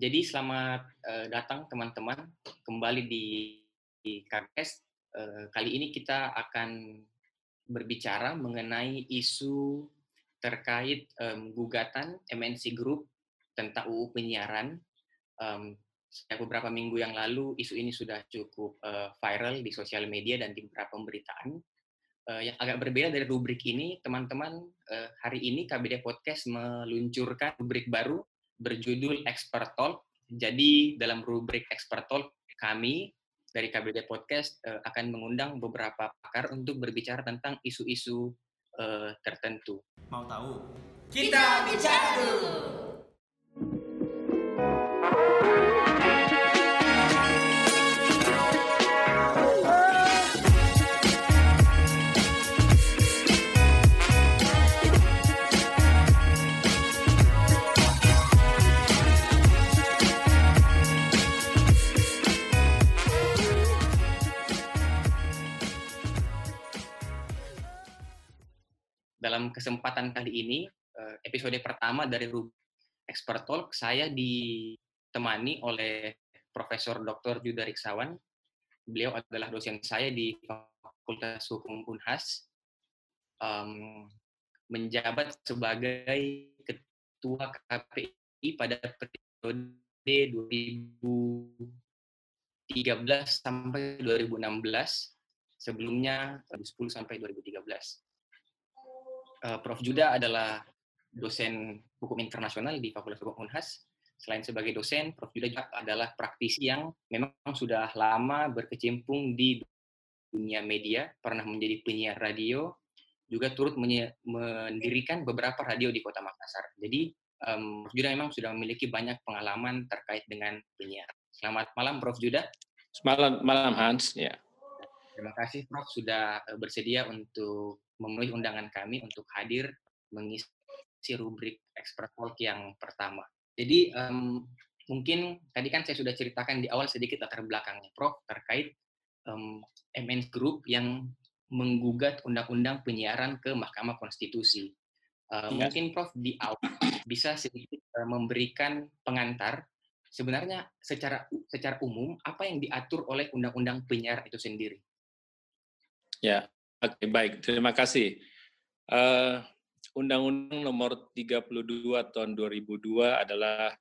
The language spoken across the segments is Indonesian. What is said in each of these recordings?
Jadi selamat uh, datang teman-teman kembali di, di KBS. Uh, kali ini kita akan berbicara mengenai isu terkait um, gugatan MNC Group tentang UU penyiaran. Um, beberapa minggu yang lalu isu ini sudah cukup uh, viral di sosial media dan di beberapa pemberitaan. Uh, yang agak berbeda dari rubrik ini, teman-teman, uh, hari ini KBD Podcast meluncurkan rubrik baru berjudul Expert Talk. Jadi dalam rubrik Expert Talk kami dari KBD Podcast uh, akan mengundang beberapa pakar untuk berbicara tentang isu-isu uh, tertentu. Mau tahu? Kita bicara dulu. Dalam kesempatan kali ini, eh, episode pertama dari Rubrik Expert Talk, saya ditemani oleh Profesor Dr. Juda Riksawan. Beliau adalah dosen saya di Fakultas Hukum Unhas, um, menjabat sebagai Ketua KPI pada periode 2013 sampai 2016, sebelumnya 2010 sampai 2013 uh, Prof. Juda adalah dosen hukum internasional di Fakultas Hukum Unhas. Selain sebagai dosen, Prof. Juda juga adalah praktisi yang memang sudah lama berkecimpung di dunia media, pernah menjadi penyiar radio, juga turut mendirikan beberapa radio di Kota Makassar. Jadi, um, Prof. Juda memang sudah memiliki banyak pengalaman terkait dengan penyiar. Selamat malam, Prof. Juda. Selamat malam, Hans. Ya. Terima kasih, Prof. sudah bersedia untuk memenuhi undangan kami untuk hadir mengisi rubrik expert talk yang pertama. Jadi um, mungkin tadi kan saya sudah ceritakan di awal sedikit latar belakangnya, Prof, terkait um, MN Group yang menggugat undang-undang penyiaran ke Mahkamah Konstitusi. Uh, ya. Mungkin Prof di awal bisa sedikit uh, memberikan pengantar sebenarnya secara secara umum apa yang diatur oleh undang-undang penyiaran itu sendiri. Ya, Oke, baik. Terima kasih. Uh, Undang-Undang Nomor 32 Tahun 2002 adalah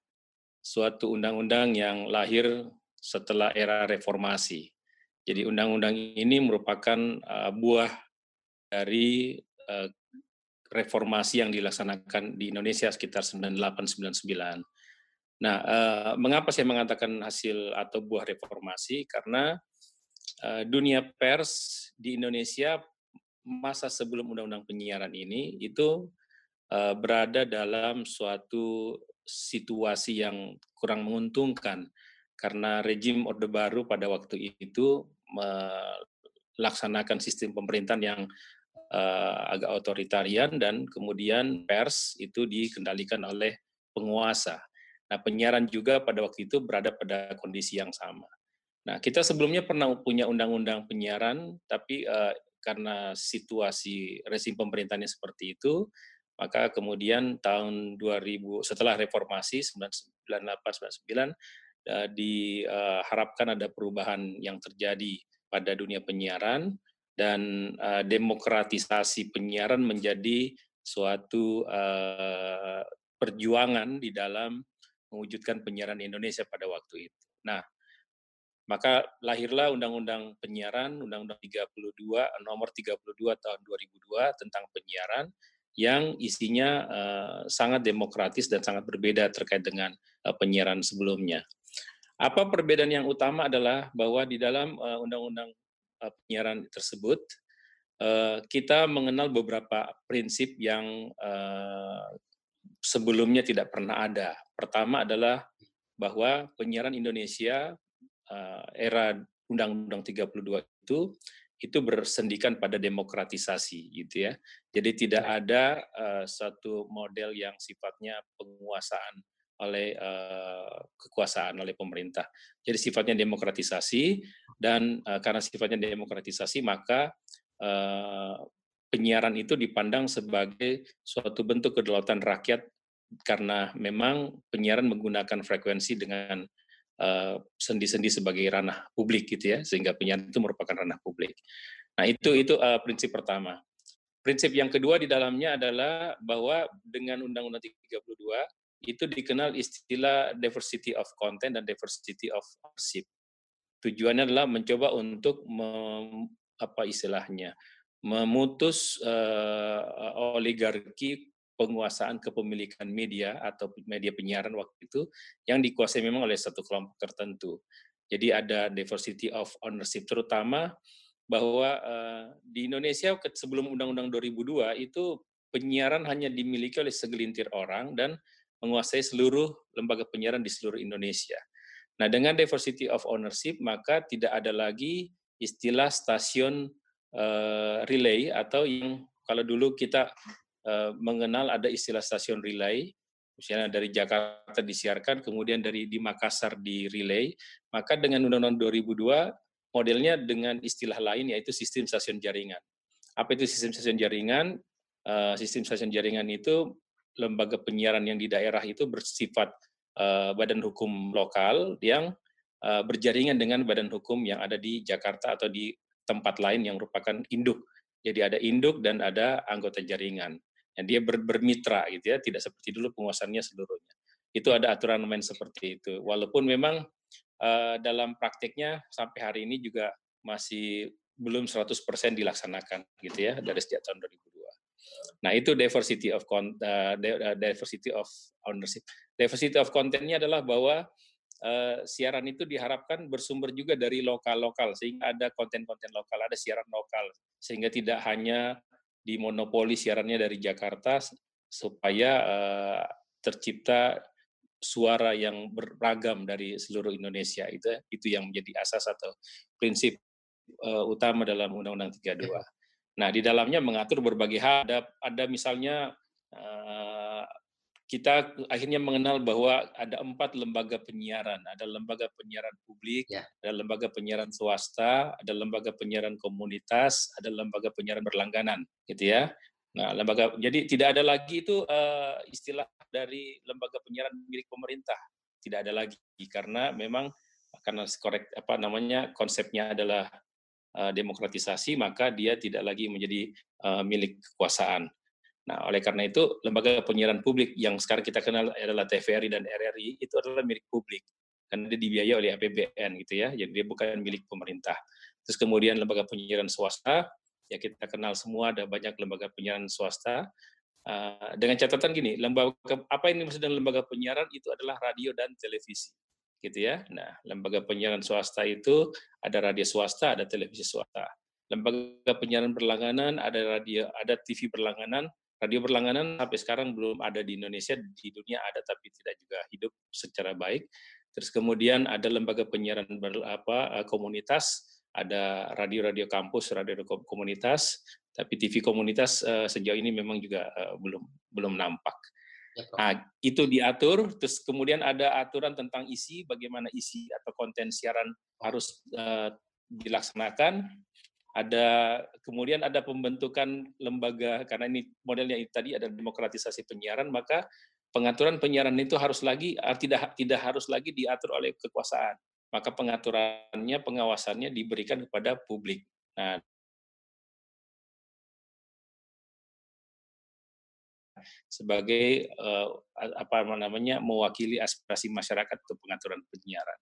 suatu undang-undang yang lahir setelah era reformasi. Jadi undang-undang ini merupakan uh, buah dari uh, reformasi yang dilaksanakan di Indonesia sekitar 9899. Nah, uh, mengapa saya mengatakan hasil atau buah reformasi? Karena uh, dunia pers di Indonesia masa sebelum undang-undang penyiaran ini itu uh, berada dalam suatu situasi yang kurang menguntungkan karena rejim Orde Baru pada waktu itu melaksanakan sistem pemerintahan yang uh, agak otoritarian dan kemudian pers itu dikendalikan oleh penguasa. Nah, penyiaran juga pada waktu itu berada pada kondisi yang sama. Nah, kita sebelumnya pernah punya undang-undang penyiaran, tapi uh, karena situasi rezim pemerintahnya seperti itu, maka kemudian tahun 2000 setelah reformasi 1998 99 uh, diharapkan ada perubahan yang terjadi pada dunia penyiaran dan uh, demokratisasi penyiaran menjadi suatu uh, perjuangan di dalam mewujudkan penyiaran Indonesia pada waktu itu. Nah, maka lahirlah Undang-Undang Penyiaran, Undang-Undang 32 nomor 32 tahun 2002 tentang penyiaran yang isinya uh, sangat demokratis dan sangat berbeda terkait dengan uh, penyiaran sebelumnya. Apa perbedaan yang utama adalah bahwa di dalam uh, undang-undang uh, penyiaran tersebut uh, kita mengenal beberapa prinsip yang uh, sebelumnya tidak pernah ada. Pertama adalah bahwa penyiaran Indonesia uh, era Undang-Undang 32 itu itu bersendikan pada demokratisasi gitu ya. Jadi tidak ada uh, satu model yang sifatnya penguasaan oleh uh, kekuasaan oleh pemerintah. Jadi sifatnya demokratisasi dan uh, karena sifatnya demokratisasi maka uh, penyiaran itu dipandang sebagai suatu bentuk kedaulatan rakyat karena memang penyiaran menggunakan frekuensi dengan sendi-sendi uh, sebagai ranah publik gitu ya sehingga penyiaran itu merupakan ranah publik. Nah itu itu uh, prinsip pertama. Prinsip yang kedua di dalamnya adalah bahwa dengan Undang-Undang 32 itu dikenal istilah diversity of content dan diversity of ownership. Tujuannya adalah mencoba untuk mem, apa istilahnya memutus uh, oligarki penguasaan kepemilikan media atau media penyiaran waktu itu yang dikuasai memang oleh satu kelompok tertentu. Jadi ada diversity of ownership terutama bahwa uh, di Indonesia sebelum Undang-Undang 2002 itu penyiaran hanya dimiliki oleh segelintir orang dan menguasai seluruh lembaga penyiaran di seluruh Indonesia. Nah, dengan diversity of ownership maka tidak ada lagi istilah stasiun uh, relay atau yang kalau dulu kita uh, mengenal ada istilah stasiun relay, misalnya dari Jakarta disiarkan, kemudian dari di Makassar di relay, maka dengan Undang-Undang 2002 modelnya dengan istilah lain yaitu sistem stasiun jaringan. Apa itu sistem stasiun jaringan? Uh, sistem stasiun jaringan itu lembaga penyiaran yang di daerah itu bersifat uh, badan hukum lokal yang berjaringan dengan badan hukum yang ada di Jakarta atau di tempat lain yang merupakan induk. Jadi ada induk dan ada anggota jaringan. Yang dia ber, bermitra gitu ya, tidak seperti dulu penguasaannya seluruhnya. Itu ada aturan main seperti itu. Walaupun memang uh, dalam praktiknya sampai hari ini juga masih belum 100% dilaksanakan gitu ya dari sejak tahun 2002. Nah, itu diversity of uh, diversity of ownership. Diversity of content-nya adalah bahwa uh, siaran itu diharapkan bersumber juga dari lokal-lokal sehingga ada konten-konten lokal, ada siaran lokal sehingga tidak hanya dimonopoli siarannya dari Jakarta supaya uh, tercipta suara yang beragam dari seluruh Indonesia. Itu itu yang menjadi asas atau prinsip uh, utama dalam Undang-Undang 32. Nah, di dalamnya mengatur berbagai hal. Ada ada misalnya uh, kita akhirnya mengenal bahwa ada empat lembaga penyiaran. Ada lembaga penyiaran publik, ya. ada lembaga penyiaran swasta, ada lembaga penyiaran komunitas, ada lembaga penyiaran berlangganan, gitu ya. Nah, lembaga jadi tidak ada lagi itu uh, istilah dari lembaga penyiaran milik pemerintah. Tidak ada lagi karena memang karena korek apa namanya konsepnya adalah uh, demokratisasi maka dia tidak lagi menjadi uh, milik kekuasaan. Nah, oleh karena itu, lembaga penyiaran publik yang sekarang kita kenal adalah TVRI dan RRI itu adalah milik publik karena dia dibiayai oleh APBN gitu ya, jadi dia bukan milik pemerintah. Terus kemudian lembaga penyiaran swasta, ya kita kenal semua ada banyak lembaga penyiaran swasta. Uh, dengan catatan gini, lembaga apa ini maksud dengan lembaga penyiaran itu adalah radio dan televisi, gitu ya. Nah, lembaga penyiaran swasta itu ada radio swasta, ada televisi swasta. Lembaga penyiaran berlangganan ada radio, ada TV berlangganan, radio berlangganan sampai sekarang belum ada di Indonesia, di dunia ada tapi tidak juga hidup secara baik. Terus kemudian ada lembaga penyiaran ber, apa, eh, komunitas, ada radio-radio kampus, radio komunitas, tapi TV komunitas uh, sejauh ini memang juga uh, belum belum nampak. Ya, nah, itu diatur, terus kemudian ada aturan tentang isi, bagaimana isi atau konten siaran harus uh, dilaksanakan, ada kemudian ada pembentukan lembaga karena ini modelnya itu tadi ada demokratisasi penyiaran maka pengaturan penyiaran itu harus lagi ah, tidak tidak harus lagi diatur oleh kekuasaan maka pengaturannya pengawasannya diberikan kepada publik nah sebagai uh, apa namanya mewakili aspirasi masyarakat untuk pengaturan penyiaran.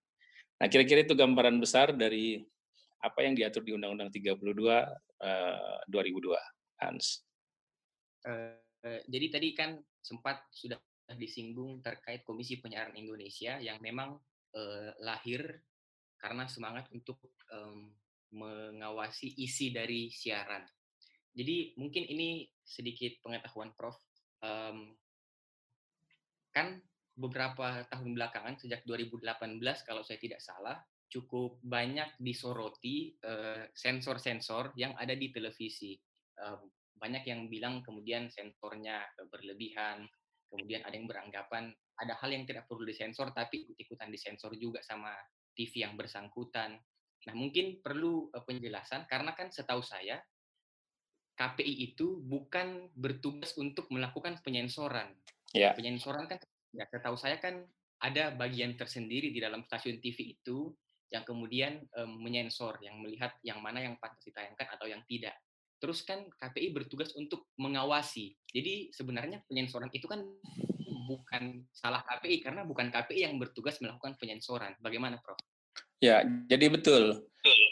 Nah, kira-kira itu gambaran besar dari apa yang diatur di Undang-Undang 32 uh, 2002, Hans. Uh, jadi tadi kan sempat sudah disinggung terkait Komisi Penyiaran Indonesia yang memang uh, lahir karena semangat untuk um, mengawasi isi dari siaran. Jadi mungkin ini sedikit pengetahuan Prof. Um, kan beberapa tahun belakangan sejak 2018 kalau saya tidak salah cukup banyak disoroti sensor-sensor yang ada di televisi. banyak yang bilang kemudian sensornya berlebihan, kemudian ada yang beranggapan ada hal yang tidak perlu disensor tapi ikut-ikutan disensor juga sama TV yang bersangkutan. Nah, mungkin perlu penjelasan karena kan setahu saya KPI itu bukan bertugas untuk melakukan penyensoran, Ya. Penyensoran kan, ya setahu saya kan ada bagian tersendiri di dalam stasiun TV itu yang kemudian um, menyensor, yang melihat yang mana yang pantas ditayangkan atau yang tidak. Terus kan KPI bertugas untuk mengawasi. Jadi sebenarnya penyensoran itu kan bukan salah KPI karena bukan KPI yang bertugas melakukan penyensoran. Bagaimana, Prof? Ya, jadi betul.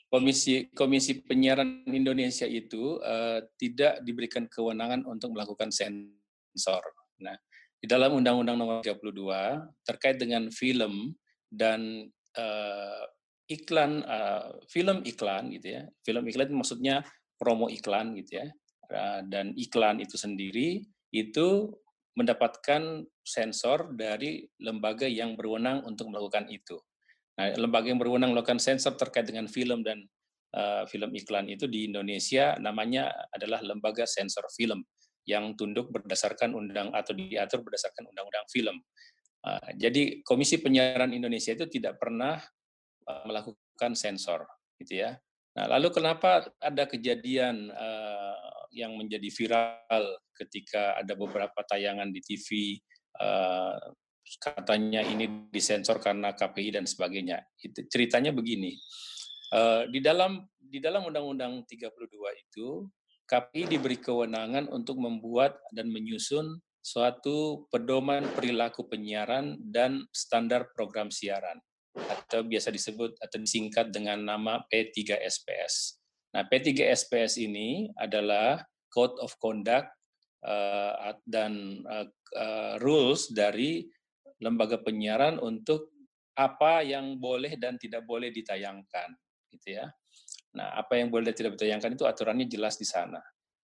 Komisi Komisi Penyiaran Indonesia itu uh, tidak diberikan kewenangan untuk melakukan sensor. Nah, di dalam Undang-Undang Nomor 32 terkait dengan film dan uh, iklan uh, film iklan gitu ya. Film iklan itu maksudnya promo iklan gitu ya. Uh, dan iklan itu sendiri itu mendapatkan sensor dari lembaga yang berwenang untuk melakukan itu. Nah, lembaga yang berwenang melakukan sensor terkait dengan film dan uh, film iklan itu di Indonesia namanya adalah Lembaga Sensor Film yang tunduk berdasarkan undang atau diatur berdasarkan undang-undang film. Jadi Komisi Penyiaran Indonesia itu tidak pernah melakukan sensor, gitu ya. Nah, lalu kenapa ada kejadian uh, yang menjadi viral ketika ada beberapa tayangan di TV uh, katanya ini disensor karena KPI dan sebagainya. Itu ceritanya begini. Uh, di dalam di dalam Undang-Undang 32 itu KPI diberi kewenangan untuk membuat dan menyusun suatu pedoman perilaku penyiaran dan standar program siaran atau biasa disebut atau disingkat dengan nama P3SPS. Nah, P3SPS ini adalah Code of Conduct uh, dan uh, uh, rules dari lembaga penyiaran untuk apa yang boleh dan tidak boleh ditayangkan, gitu ya. Nah, apa yang boleh dan tidak ditayangkan itu aturannya jelas di sana.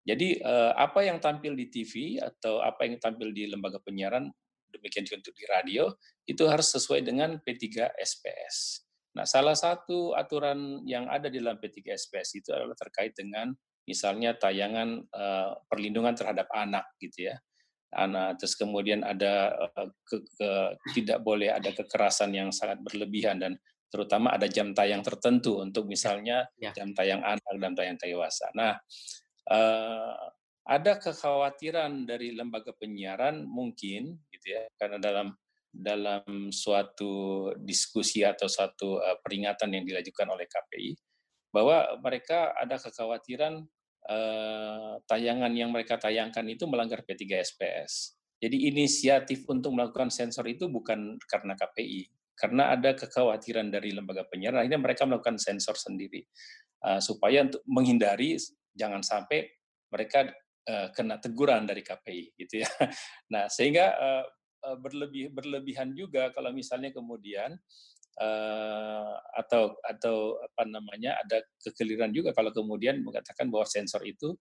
Jadi apa yang tampil di TV atau apa yang tampil di lembaga penyiaran, demikian juga untuk di radio, itu harus sesuai dengan P3 SPS. Nah, salah satu aturan yang ada di dalam P3 SPS itu adalah terkait dengan misalnya tayangan eh, perlindungan terhadap anak, gitu ya anak terus kemudian ada uh, ke, ke, tidak boleh ada kekerasan yang sangat berlebihan dan terutama ada jam tayang tertentu untuk misalnya ya. jam tayang anak dan tayang dewasa. Nah, uh, ada kekhawatiran dari lembaga penyiaran mungkin gitu ya. Karena dalam dalam suatu diskusi atau suatu uh, peringatan yang dilakukan oleh KPI bahwa mereka ada kekhawatiran Eh, tayangan yang mereka tayangkan itu melanggar P3 SPS. Jadi inisiatif untuk melakukan sensor itu bukan karena KPI, karena ada kekhawatiran dari lembaga penyiaran, akhirnya mereka melakukan sensor sendiri. Uh, supaya untuk menghindari jangan sampai mereka uh, kena teguran dari KPI, gitu ya. Nah sehingga uh, berlebih berlebihan juga kalau misalnya kemudian atau atau apa namanya ada kekeliruan juga kalau kemudian mengatakan bahwa sensor itu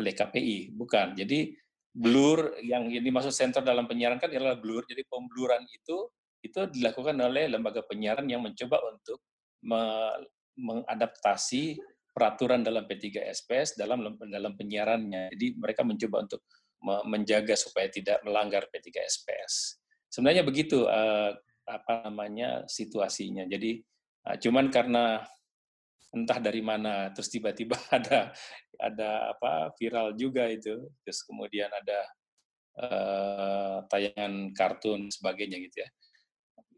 oleh KPI bukan jadi blur yang ini maksud sensor dalam penyiaran kan adalah blur jadi pembluran itu itu dilakukan oleh lembaga penyiaran yang mencoba untuk me mengadaptasi peraturan dalam P3 SPS dalam dalam penyiarannya. Jadi mereka mencoba untuk menjaga supaya tidak melanggar P3 SPS. Sebenarnya begitu uh, apa namanya situasinya. Jadi uh, cuman karena entah dari mana terus tiba-tiba ada ada apa viral juga itu terus kemudian ada uh, tayangan kartun sebagainya gitu ya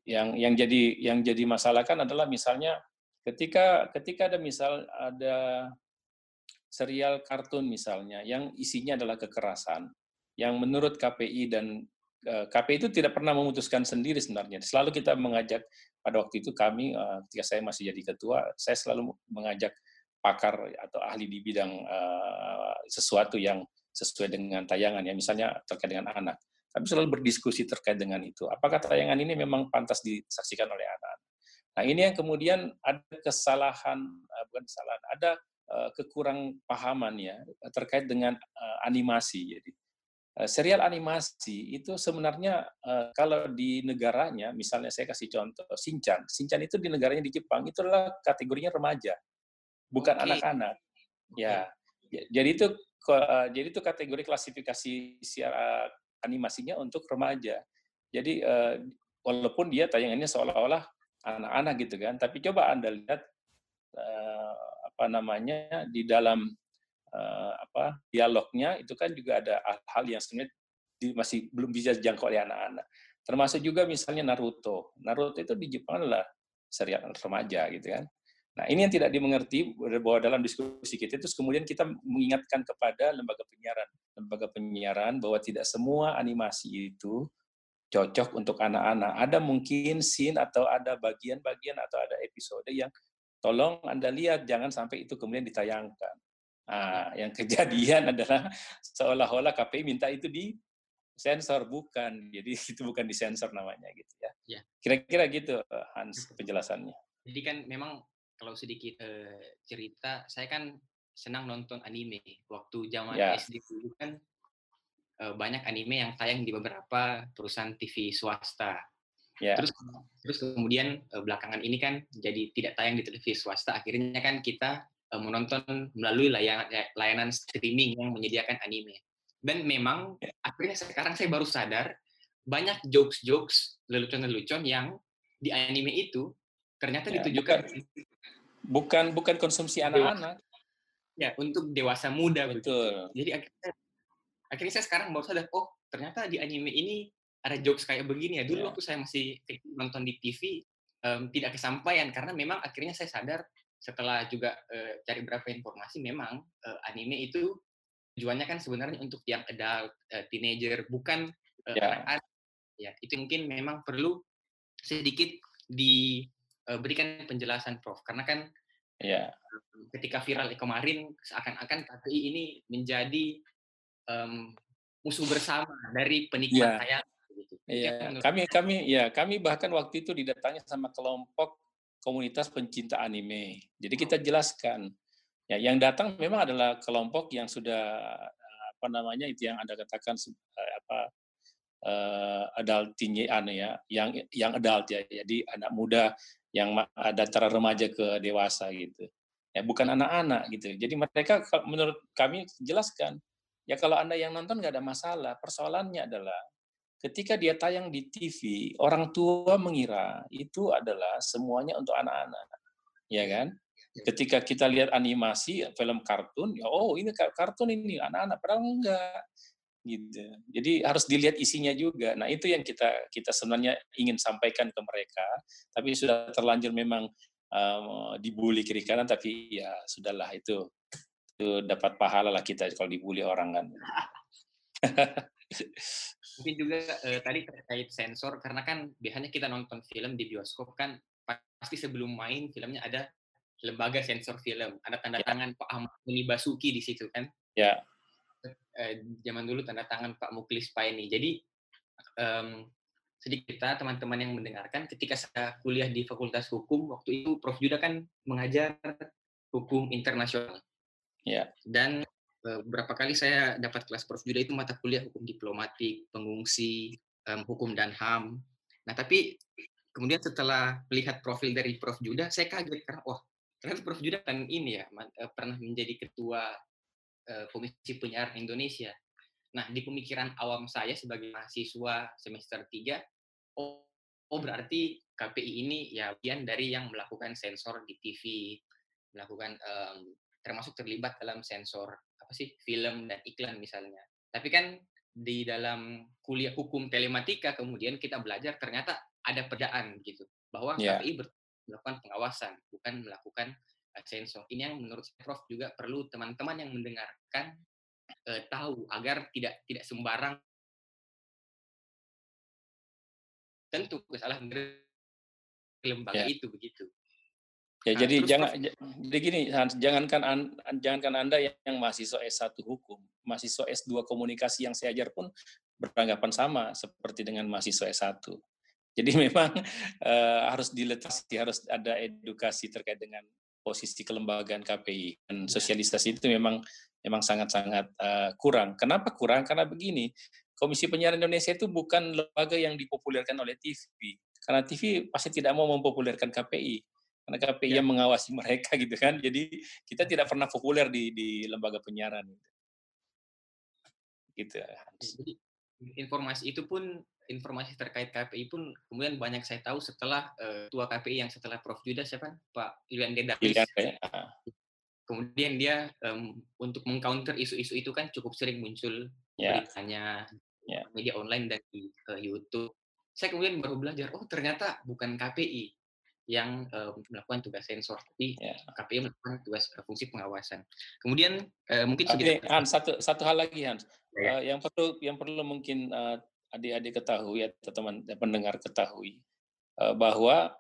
yang yang jadi yang jadi masalah kan adalah misalnya ketika ketika ada misal ada serial kartun misalnya yang isinya adalah kekerasan yang menurut KPI dan Eh, KPI itu tidak pernah memutuskan sendiri sebenarnya. Selalu kita mengajak pada waktu itu kami eh, ketika saya masih jadi ketua, saya selalu mengajak pakar atau ahli di bidang uh, sesuatu yang sesuai dengan tayangan ya misalnya terkait dengan anak. Kami selalu berdiskusi terkait dengan itu. Apakah tayangan ini memang pantas disaksikan oleh anak? Nah ini yang kemudian ada kesalahan, bukan kesalahan, ada uh, kekurang pahaman ya terkait dengan animasi. Jadi Eh, serial animasi itu sebenarnya kalau di negaranya, misalnya saya kasih contoh Shinchan, Shinchan itu di negaranya di Jepang itu adalah kategorinya remaja, bukan anak-anak. Okay. Ya, jadi itu jadi itu kategori klasifikasi siar animasinya untuk remaja. Jadi walaupun dia tayangannya seolah-olah anak-anak gitu kan, tapi coba anda lihat uh, apa namanya di dalam uh, apa dialognya itu kan juga ada hal-hal yang sebenarnya masih belum bisa dijangkau oleh anak-anak. Termasuk juga misalnya Naruto. Naruto itu di Jepang adalah serial remaja gitu kan. Nah, ini yang tidak dimengerti bahwa dalam diskusi kita itu kemudian kita mengingatkan kepada lembaga penyiaran, lembaga penyiaran bahwa tidak semua animasi itu cocok untuk anak-anak. Ada mungkin scene atau ada bagian-bagian atau ada episode yang tolong Anda lihat jangan sampai itu kemudian ditayangkan. Nah, yang kejadian adalah seolah-olah KPI minta itu di sensor bukan. Jadi itu bukan disensor namanya gitu ya. ya. Kira-kira gitu Hans penjelasannya. Jadi kan memang kalau sedikit uh, cerita, saya kan senang nonton anime. Waktu zaman yeah. SD dulu kan banyak anime yang tayang di beberapa perusahaan TV swasta. Yeah. Terus terus kemudian uh, belakangan ini kan jadi tidak tayang di televisi swasta. Akhirnya kan kita uh, menonton melalui layanan, layanan streaming yang menyediakan anime. Dan memang yeah. akhirnya sekarang saya baru sadar banyak jokes-jokes lelucon-lelucon yang di anime itu ternyata ya, ditujukan bukan bukan konsumsi anak-anak. Ya, untuk dewasa muda betul. Jadi akhirnya akhirnya saya sekarang baru sadar, oh ternyata di anime ini ada jokes kayak begini ya. Dulu ya. waktu saya masih nonton di TV um, tidak kesampaian karena memang akhirnya saya sadar setelah juga uh, cari beberapa informasi memang uh, anime itu tujuannya kan sebenarnya untuk yang adult, uh, teenager, bukan uh, ya. anak-anak. Ya, itu mungkin memang perlu sedikit di uh, penjelasan Prof karena kan ya ketika viral kemarin seakan-akan KPI ini menjadi um, musuh bersama dari penikmat ya. gitu. Iya, kami kami ya kami bahkan waktu itu didatangi sama kelompok komunitas pencinta anime. Jadi kita jelaskan ya yang datang memang adalah kelompok yang sudah apa namanya itu yang anda katakan apa uh, adult tinggi anu ya, yang yang adult ya, jadi anak muda yang ada antara remaja ke dewasa gitu. Ya bukan anak-anak gitu. Jadi mereka menurut kami jelaskan, ya kalau Anda yang nonton nggak ada masalah. Persoalannya adalah ketika dia tayang di TV, orang tua mengira itu adalah semuanya untuk anak-anak. Ya kan? Ketika kita lihat animasi, film kartun, ya oh ini kartun ini anak-anak, padahal enggak gitu. Jadi harus dilihat isinya juga. Nah itu yang kita kita sebenarnya ingin sampaikan ke mereka, tapi sudah terlanjur memang um, dibully kiri kanan, tapi ya sudahlah itu itu dapat pahala lah kita kalau dibully orang kan. Mungkin juga eh, tadi terkait sensor, karena kan biasanya kita nonton film di bioskop kan pasti sebelum main filmnya ada lembaga sensor film, ada tanda ya. tangan Pak Ahmad Muni Basuki di situ kan. Ya eh, zaman dulu tanda tangan Pak Muklis Paini. Jadi um, sedikit kita teman-teman yang mendengarkan ketika saya kuliah di Fakultas Hukum waktu itu Prof Juda kan mengajar hukum internasional. Ya. Dan beberapa kali saya dapat kelas Prof Juda itu mata kuliah hukum diplomatik, pengungsi, um, hukum dan HAM. Nah, tapi kemudian setelah melihat profil dari Prof Juda, saya kaget karena wah, ternyata Prof Juda kan ini ya eh, pernah menjadi ketua uh, Komisi Penyiaran Indonesia. Nah, di pemikiran awam saya sebagai mahasiswa semester 3, oh, oh berarti KPI ini ya bagian dari yang melakukan sensor di TV, melakukan um, termasuk terlibat dalam sensor apa sih film dan iklan misalnya. Tapi kan di dalam kuliah hukum telematika kemudian kita belajar ternyata ada perbedaan gitu bahwa yeah. KPI melakukan pengawasan bukan melakukan sensor. Ini yang menurut saya Prof juga perlu teman-teman yang mendengarkan uh, tahu agar tidak tidak sembarang tentu kesalahan lembaga ya. itu begitu. Ya, nah, jadi jangan jadi gini, jangankan an, jangankan Anda yang mahasiswa S1 hukum, mahasiswa S2 komunikasi yang saya ajar pun beranggapan sama seperti dengan mahasiswa S1. Jadi memang uh, harus diletasi, harus ada edukasi terkait dengan posisi kelembagaan KPI dan iya. sosialisasi itu memang memang sangat-sangat uh, kurang. Kenapa kurang? Karena begini, Komisi Penyiaran Indonesia itu bukan lembaga yang dipopulerkan oleh TV. Karena TV pasti tidak mau mempopulerkan KPI. Karena KPI ya. yang mengawasi mereka gitu kan. Jadi kita tidak pernah populer di di lembaga penyiaran. Gitu. Jadi informasi itu pun informasi terkait KPI pun kemudian banyak saya tahu setelah uh, tua KPI yang setelah Prof Juda siapa Pak Ilian Dedaris. Ya. Kemudian dia um, untuk mengcounter isu-isu itu kan cukup sering muncul yeah. beritanya yeah. media online dan di uh, YouTube. Saya kemudian baru belajar, oh ternyata bukan KPI yang uh, melakukan tugas sensor, tapi yeah. KPI melakukan tugas uh, fungsi pengawasan. Kemudian uh, mungkin okay, Hans, satu satu hal lagi Hans, yeah. uh, yang perlu yang perlu mungkin uh, adik-adik ketahui atau teman pendengar ketahui uh, bahwa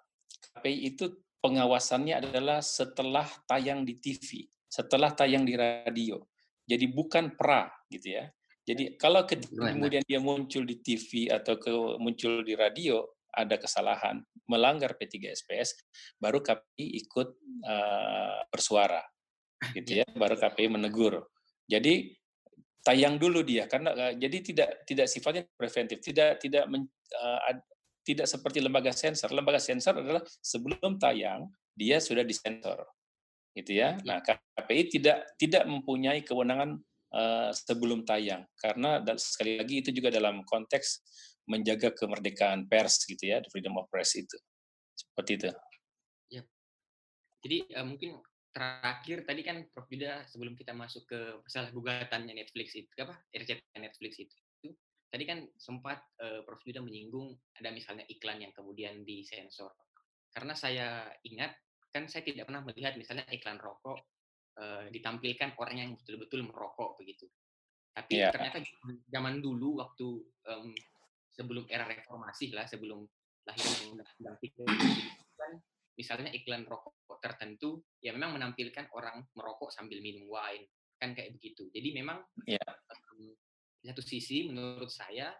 KPI itu pengawasannya adalah setelah tayang di TV, setelah tayang di radio. Jadi bukan pra gitu ya. Jadi kalau kemudian dia muncul di TV atau ke, muncul di radio ada kesalahan melanggar P3SPS, baru KPI ikut uh, bersuara, gitu ya, baru KPI menegur. Jadi tayang dulu dia karena uh, jadi tidak tidak sifatnya preventif, tidak tidak men, uh, ad, tidak seperti lembaga sensor. Lembaga sensor adalah sebelum tayang dia sudah disensor, gitu ya. Nah KPI tidak tidak mempunyai kewenangan uh, sebelum tayang karena sekali lagi itu juga dalam konteks menjaga kemerdekaan pers gitu ya, the freedom of press itu seperti itu. Ya. Jadi uh, mungkin terakhir tadi kan Prof Yuda sebelum kita masuk ke masalah gugatannya Netflix itu apa RCT Netflix itu, itu tadi kan sempat uh, Prof Yuda menyinggung ada misalnya iklan yang kemudian disensor. Karena saya ingat kan saya tidak pernah melihat misalnya iklan rokok uh, ditampilkan orang yang betul-betul merokok begitu. Tapi yeah. ternyata zaman dulu waktu um, sebelum era reformasi lah, sebelum lahirnya undang-undang kan misalnya iklan rokok tertentu ya memang menampilkan orang merokok sambil minum wine kan kayak begitu. Jadi memang yeah. um, di satu sisi menurut saya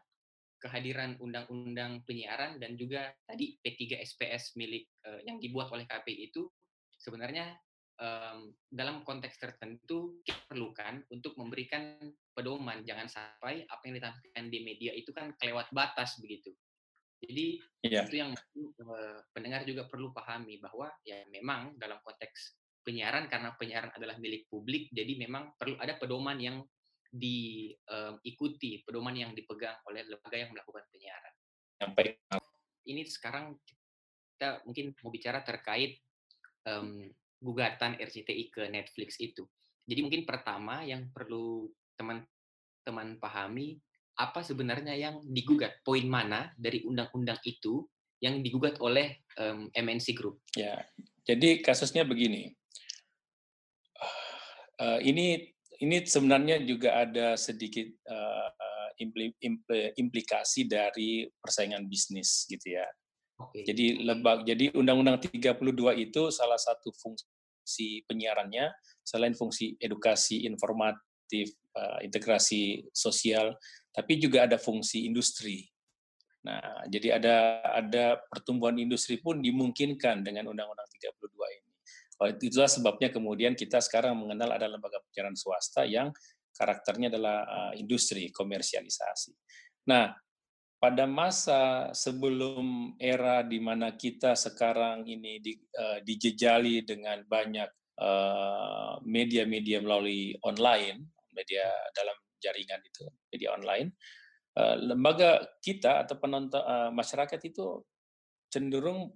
kehadiran undang-undang penyiaran dan juga tadi P3 SPS milik uh, yang dibuat oleh KPI itu sebenarnya um, dalam konteks tertentu kita perlukan untuk memberikan pedoman jangan sampai apa yang ditampilkan di media itu kan kelewat batas begitu. Jadi yeah. itu yang uh, pendengar juga perlu pahami bahwa ya memang dalam konteks penyiaran karena penyiaran adalah milik publik jadi memang perlu ada pedoman yang diikuti, um, pedoman yang dipegang oleh lembaga yang melakukan penyiaran. Sampai ini sekarang kita mungkin mau bicara terkait um, gugatan RCTI ke Netflix itu. Jadi mungkin pertama yang perlu teman-teman pahami apa sebenarnya yang digugat, poin mana dari undang-undang itu yang digugat oleh um, MNC Group. Ya, jadi kasusnya begini. Uh, ini ini sebenarnya juga ada sedikit uh, impli, impli, implikasi dari persaingan bisnis gitu ya. Okay. Jadi lebak jadi Undang-Undang 32 itu salah satu fungsi penyiarannya selain fungsi edukasi informatif, uh, integrasi sosial, tapi juga ada fungsi industri. Nah, jadi ada ada pertumbuhan industri pun dimungkinkan dengan Undang-Undang 32 ini. Oh, itulah sebabnya kemudian kita sekarang mengenal ada lembaga penyiaran swasta yang karakternya adalah uh, industri komersialisasi. Nah, pada masa sebelum era di mana kita sekarang ini di, uh, dijejali dengan banyak eh, media-media uh, melalui online, media dalam jaringan itu, media online, uh, lembaga kita atau penonton uh, masyarakat itu cenderung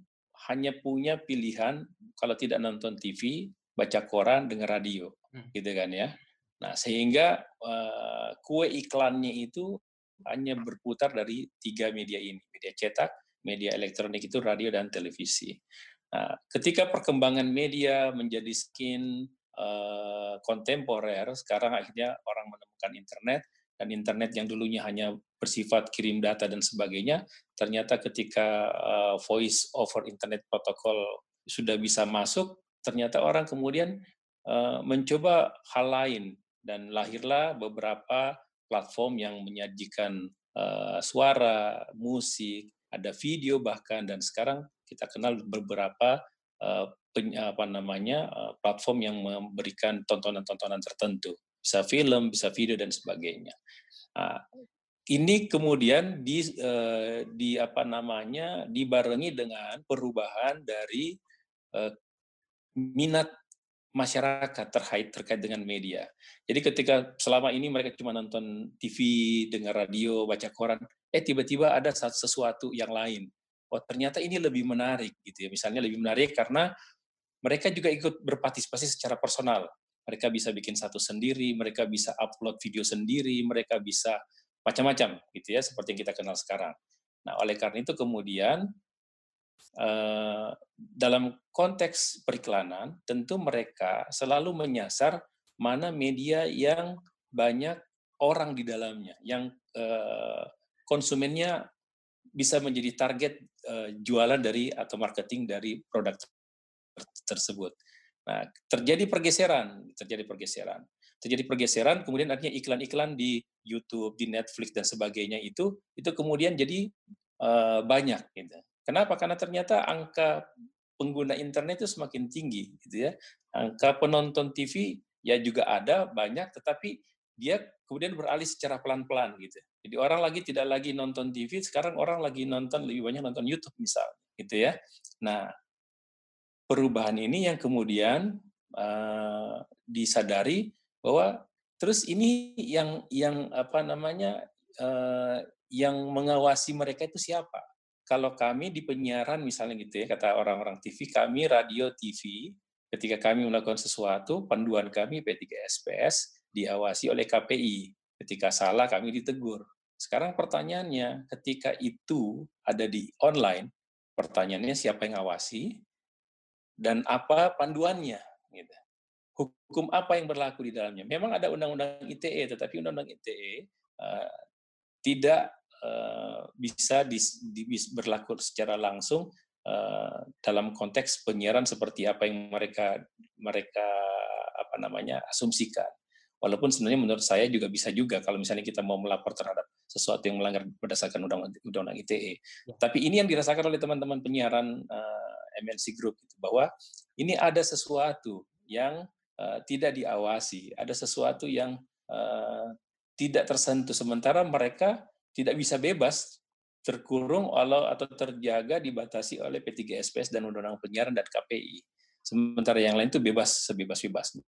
hanya punya pilihan kalau tidak nonton TV, baca koran, dengar radio, hmm. gitu kan ya. Nah sehingga uh, kue iklannya itu hanya berputar dari tiga media ini, media cetak, media elektronik itu radio dan televisi. Nah, ketika perkembangan media menjadi skin uh, kontemporer, sekarang akhirnya orang menemukan internet, dan internet yang dulunya hanya bersifat kirim data dan sebagainya, ternyata ketika uh, voice over internet protocol sudah bisa masuk, ternyata orang kemudian uh, mencoba hal lain dan lahirlah beberapa platform yang menyajikan uh, suara, musik, ada video bahkan dan sekarang kita kenal beberapa uh, pen, apa namanya uh, platform yang memberikan tontonan-tontonan tertentu, bisa film, bisa video dan sebagainya. Nah, ini kemudian di, uh, di apa namanya dibarengi dengan perubahan dari uh, minat masyarakat terkait terkait dengan media. Jadi ketika selama ini mereka cuma nonton TV, dengar radio, baca koran, eh tiba-tiba ada sesuatu yang lain. Oh ternyata ini lebih menarik gitu ya. Misalnya lebih menarik karena mereka juga ikut berpartisipasi secara personal. Mereka bisa bikin satu sendiri, mereka bisa upload video sendiri, mereka bisa macam-macam gitu ya seperti yang kita kenal sekarang. Nah, oleh karena itu kemudian dalam konteks periklanan tentu mereka selalu menyasar mana media yang banyak orang di dalamnya, yang eh, konsumennya bisa menjadi target uh, jualan dari atau marketing dari produk tersebut. Nah, terjadi pergeseran, terjadi pergeseran. Terjadi pergeseran, kemudian artinya iklan-iklan di YouTube, di Netflix dan sebagainya itu itu kemudian jadi banyak gitu. Kenapa? Karena ternyata angka pengguna internet itu semakin tinggi gitu ya. Angka penonton TV ya juga ada banyak tetapi dia kemudian beralih secara pelan-pelan gitu. Jadi orang lagi tidak lagi nonton TV, sekarang orang lagi nonton lebih banyak nonton YouTube misal, gitu ya. Nah, perubahan ini yang kemudian uh, disadari bahwa terus ini yang yang apa namanya uh, yang mengawasi mereka itu siapa? Kalau kami di penyiaran misalnya gitu ya, kata orang-orang TV, kami radio TV, ketika kami melakukan sesuatu, panduan kami P3 SPS diawasi oleh KPI Ketika salah kami ditegur. Sekarang pertanyaannya, ketika itu ada di online, pertanyaannya siapa yang ngawasi dan apa panduannya? Gitu. Hukum apa yang berlaku di dalamnya? Memang ada undang-undang ITE, tetapi undang-undang ITE uh, eh, tidak bisa di, di, berlaku secara langsung uh, dalam konteks penyiaran seperti apa yang mereka mereka apa namanya asumsikan. Walaupun sebenarnya menurut saya juga bisa juga kalau misalnya kita mau melapor terhadap sesuatu yang melanggar berdasarkan undang-undang ITE. Ya. Tapi ini yang dirasakan oleh teman-teman penyiaran uh, eh, MNC Group gitu, bahwa ini ada sesuatu yang uh, tidak diawasi, ada sesuatu yang uh, tidak tersentuh sementara mereka tidak bisa bebas terkurung atau terjaga dibatasi oleh P3 SPS dan Undang-Undang Penyiaran dan KPI sementara yang lain itu bebas sebebas-bebasnya.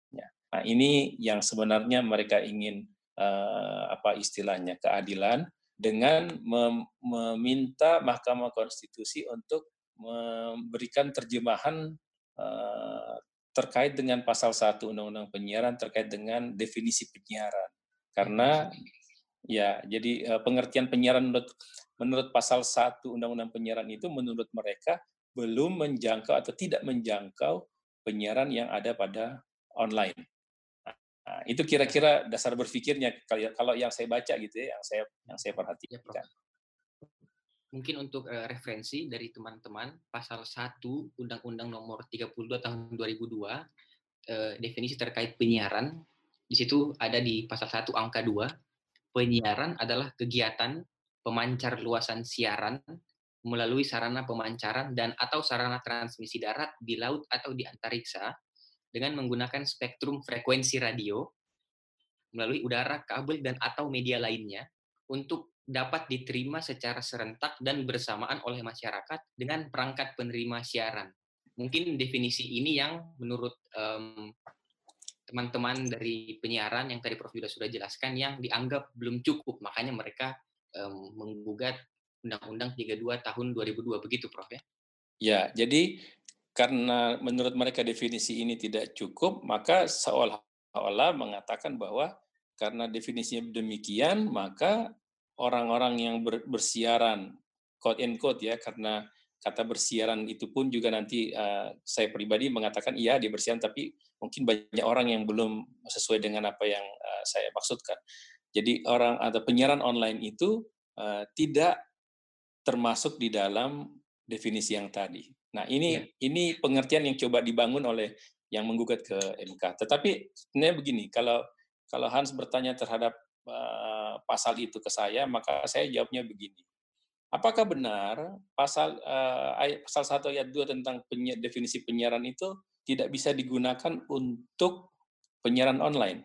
Nah, ini yang sebenarnya mereka ingin uh, apa istilahnya keadilan dengan mem meminta Mahkamah Konstitusi untuk memberikan terjemahan uh, terkait dengan pasal 1 Undang-Undang Penyiaran terkait dengan definisi penyiaran. Karena ya jadi uh, pengertian penyiaran menurut menurut pasal 1 Undang-Undang Penyiaran itu menurut mereka belum menjangkau atau tidak menjangkau penyiaran yang ada pada online. Nah, itu kira-kira dasar berpikirnya kalau yang saya baca gitu ya, yang saya yang saya perhatikan. Ya, Mungkin untuk uh, referensi dari teman-teman, pasal 1 Undang-Undang Nomor 32 Tahun 2002 uh, eh, definisi terkait penyiaran di situ ada di pasal 1 angka 2 penyiaran adalah kegiatan pemancar luasan siaran melalui sarana pemancaran dan atau sarana transmisi darat di laut atau di antariksa dengan menggunakan spektrum frekuensi radio melalui udara, kabel dan atau media lainnya untuk dapat diterima secara serentak dan bersamaan oleh masyarakat dengan perangkat penerima siaran. Mungkin definisi ini yang menurut teman teman-teman dari penyiaran yang tadi Prof. Yuda sudah jelaskan yang dianggap belum cukup, makanya mereka um, menggugat Undang-Undang 32 tahun 2002 begitu Prof ya? Ya, jadi karena menurut mereka definisi ini tidak cukup, maka seolah-olah mengatakan bahwa karena definisinya demikian, maka orang-orang yang bersiaran quote and quote ya karena kata bersiaran itu pun juga nanti uh, saya pribadi mengatakan iya dia bersiaran tapi mungkin banyak orang yang belum sesuai dengan apa yang uh, saya maksudkan. Jadi orang atau penyiaran online itu uh, tidak termasuk di dalam definisi yang tadi. Nah, ini ya. ini pengertian yang coba dibangun oleh yang menggugat ke MK. Tetapi sebenarnya begini, kalau kalau Hans bertanya terhadap uh, pasal itu ke saya, maka saya jawabnya begini. Apakah benar pasal uh, ayat pasal 1 ayat 2 tentang definisi penyiaran itu tidak bisa digunakan untuk penyiaran online?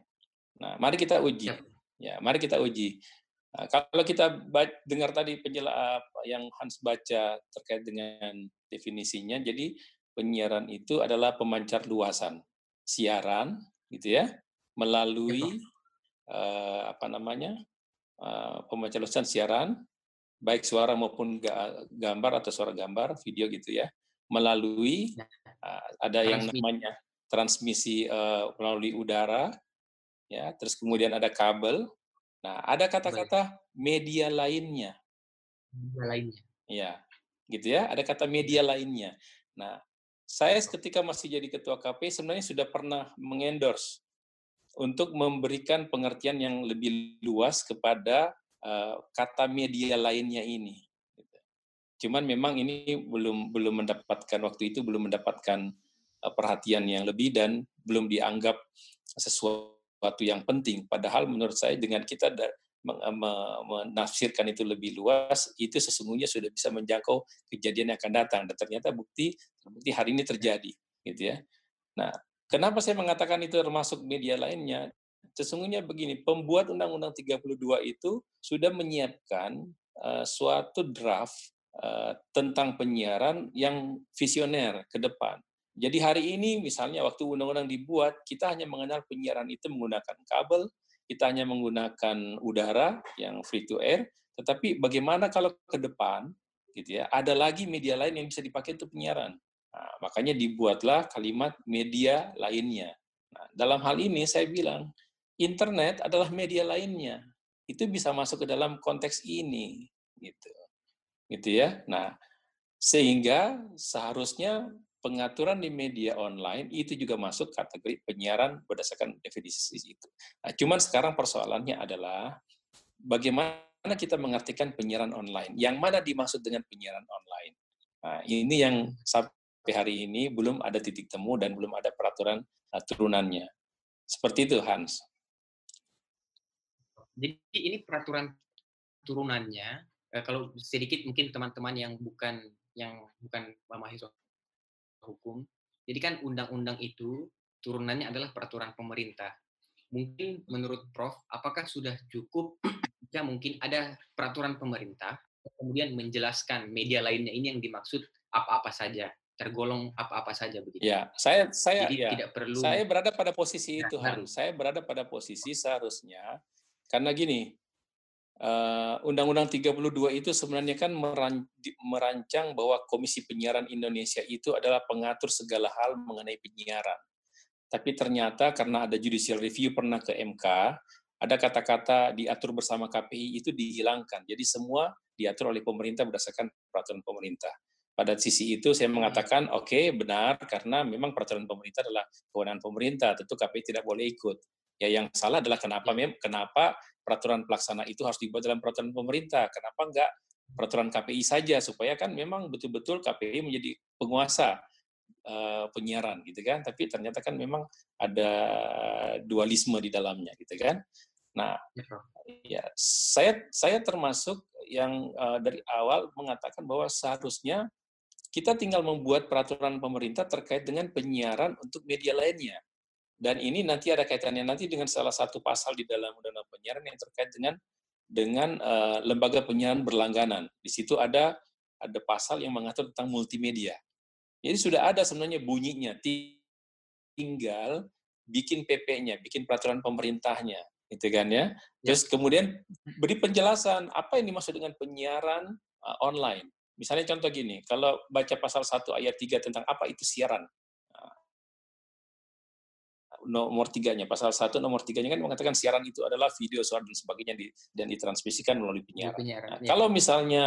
Nah, mari kita uji. Ya, ya mari kita uji. Nah, kalau kita dengar tadi penjelasan yang Hans baca terkait dengan definisinya, jadi penyiaran itu adalah pemancar luasan siaran, gitu ya, melalui uh, apa namanya uh, pemancar luasan siaran, baik suara maupun gambar atau suara gambar, video gitu ya, melalui uh, ada yang namanya transmisi uh, melalui udara, ya, terus kemudian ada kabel, Nah, ada kata-kata media lainnya. Media lainnya. Ya, gitu ya. Ada kata media lainnya. Nah, saya ketika masih jadi ketua KP sebenarnya sudah pernah mengendorse untuk memberikan pengertian yang lebih luas kepada kata media lainnya ini. Gitu. Cuman memang ini belum belum mendapatkan waktu itu belum mendapatkan uh, perhatian yang lebih dan belum dianggap sesuatu yang penting. Padahal menurut saya dengan kita menafsirkan itu lebih luas, itu sesungguhnya sudah bisa menjangkau kejadian yang akan datang. Dan ternyata bukti bukti hari ini terjadi, gitu ya. Nah, kenapa saya mengatakan itu termasuk media lainnya? Sesungguhnya begini, pembuat Undang-Undang 32 itu sudah menyiapkan uh, suatu draft uh, tentang penyiaran yang visioner ke depan. Jadi hari ini misalnya waktu undang-undang dibuat, kita hanya mengenal penyiaran itu menggunakan kabel, kita hanya menggunakan udara yang free to air, tetapi bagaimana kalau ke depan gitu ya, ada lagi media lain yang bisa dipakai untuk penyiaran. Nah, makanya dibuatlah kalimat media lainnya. Nah, dalam hal ini saya bilang internet adalah media lainnya. Itu bisa masuk ke dalam konteks ini gitu. Gitu ya. Nah, sehingga seharusnya pengaturan di media online itu juga masuk kategori penyiaran berdasarkan definisi itu. Nah, cuman sekarang persoalannya adalah bagaimana kita mengartikan penyiaran online. Yang mana dimaksud dengan penyiaran online? Nah, ini yang sampai hari ini belum ada titik temu dan belum ada peraturan uh, turunannya. Seperti itu, Hans. Jadi ini peraturan turunannya, eh, kalau sedikit mungkin teman-teman yang bukan yang bukan mahasiswa hukum. Jadi kan undang-undang itu turunannya adalah peraturan pemerintah. Mungkin menurut Prof, apakah sudah cukup jika mungkin ada peraturan pemerintah kemudian menjelaskan media lainnya ini yang dimaksud apa-apa saja, tergolong apa-apa saja begitu. Ya, saya saya Jadi ya, tidak perlu saya berada pada posisi itu harus. Saya berada pada posisi seharusnya karena gini, Eh, Undang-Undang 32 itu sebenarnya kan merancang bahwa Komisi Penyiaran Indonesia itu adalah pengatur segala hal mengenai penyiaran. Tapi ternyata karena ada judicial review pernah ke MK, ada kata-kata diatur bersama KPI itu dihilangkan. Jadi semua diatur oleh pemerintah berdasarkan peraturan pemerintah. Pada sisi itu saya mengatakan oke okay, benar karena memang peraturan pemerintah adalah kewenangan pemerintah, tentu KPI tidak boleh ikut. Ya yang salah adalah kenapa ya. kenapa peraturan pelaksana itu harus dibuat dalam peraturan pemerintah. Kenapa enggak peraturan KPI saja supaya kan memang betul-betul KPI menjadi penguasa uh, penyiaran gitu kan. Tapi ternyata kan memang ada dualisme di dalamnya gitu kan. Nah, ya saya saya termasuk yang uh, dari awal mengatakan bahwa seharusnya kita tinggal membuat peraturan pemerintah terkait dengan penyiaran untuk media lainnya. Dan ini nanti ada kaitannya nanti dengan salah satu pasal di dalam Undang-Undang Penyiaran yang terkait dengan dengan uh, lembaga penyiaran berlangganan. Di situ ada ada pasal yang mengatur tentang multimedia. Jadi sudah ada sebenarnya bunyinya, tinggal bikin PP-nya, bikin peraturan pemerintahnya, gitu kan ya. ya. Terus kemudian beri penjelasan apa yang dimaksud dengan penyiaran uh, online. Misalnya contoh gini, kalau baca pasal 1 ayat 3 tentang apa itu siaran, nomor tiganya, pasal satu nomor tiganya kan mengatakan siaran itu adalah video, suara dan sebagainya di, dan ditransmisikan melalui penyiaran. penyiaran nah, ya. Kalau misalnya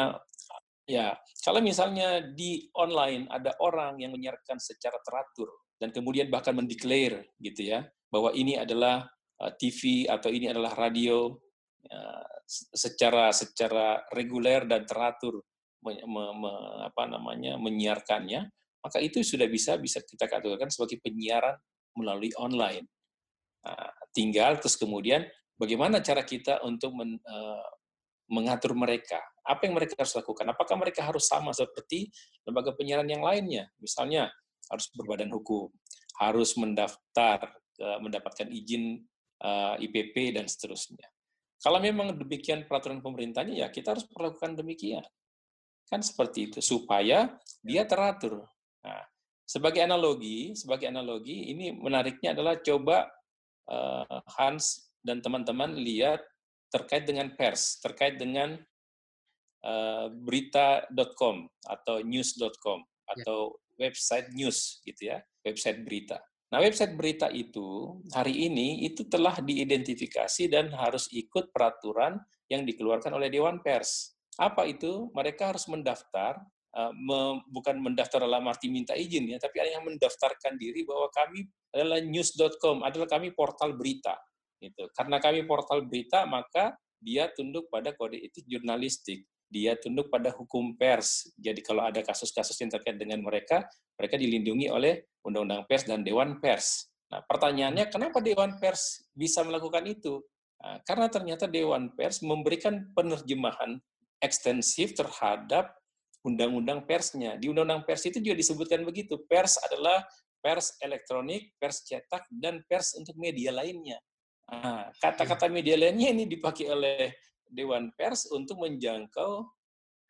ya, kalau misalnya di online ada orang yang menyiarkan secara teratur dan kemudian bahkan mendeklar gitu ya bahwa ini adalah uh, TV atau ini adalah radio uh, secara secara reguler dan teratur me, me, me, apa namanya menyiarkannya maka itu sudah bisa bisa kita katakan sebagai penyiaran melalui online. Nah, tinggal terus kemudian bagaimana cara kita untuk men, uh, mengatur mereka? Apa yang mereka harus lakukan? Apakah mereka harus sama seperti lembaga penyiaran yang lainnya? Misalnya harus berbadan hukum, harus mendaftar, uh, mendapatkan izin uh, eh, IPP dan seterusnya. Kalau memang demikian peraturan pemerintahnya, ya kita harus melakukan demikian. Kan seperti itu, supaya dia teratur. Nah, sebagai analogi, sebagai analogi, ini menariknya adalah coba uh, Hans dan teman-teman lihat terkait dengan pers, terkait dengan uh, berita.com atau news.com ya. atau ya. website news gitu ya, website berita. Nah, website berita itu hari ini itu telah diidentifikasi dan harus ikut peraturan yang dikeluarkan oleh Dewan Pers. Apa itu? Mereka harus mendaftar, me, bukan mendaftar dalam arti minta izin ya, tapi ada yang mendaftarkan diri bahwa kami adalah news.com, adalah kami portal berita. Gitu. Karena kami portal berita, maka dia tunduk pada kode etik jurnalistik dia tunduk pada hukum pers. Jadi kalau ada kasus-kasus yang terkait dengan mereka, mereka dilindungi oleh Undang-Undang Pers dan Dewan Pers. Nah, pertanyaannya kenapa Dewan Pers bisa melakukan itu? Nah, karena ternyata Dewan Pers memberikan penerjemahan ekstensif terhadap undang-undang persnya. Di undang-undang pers itu juga disebutkan begitu. Pers adalah pers elektronik, pers cetak, dan pers untuk media lainnya. Nah, kata-kata media lainnya ini dipakai oleh Dewan Pers untuk menjangkau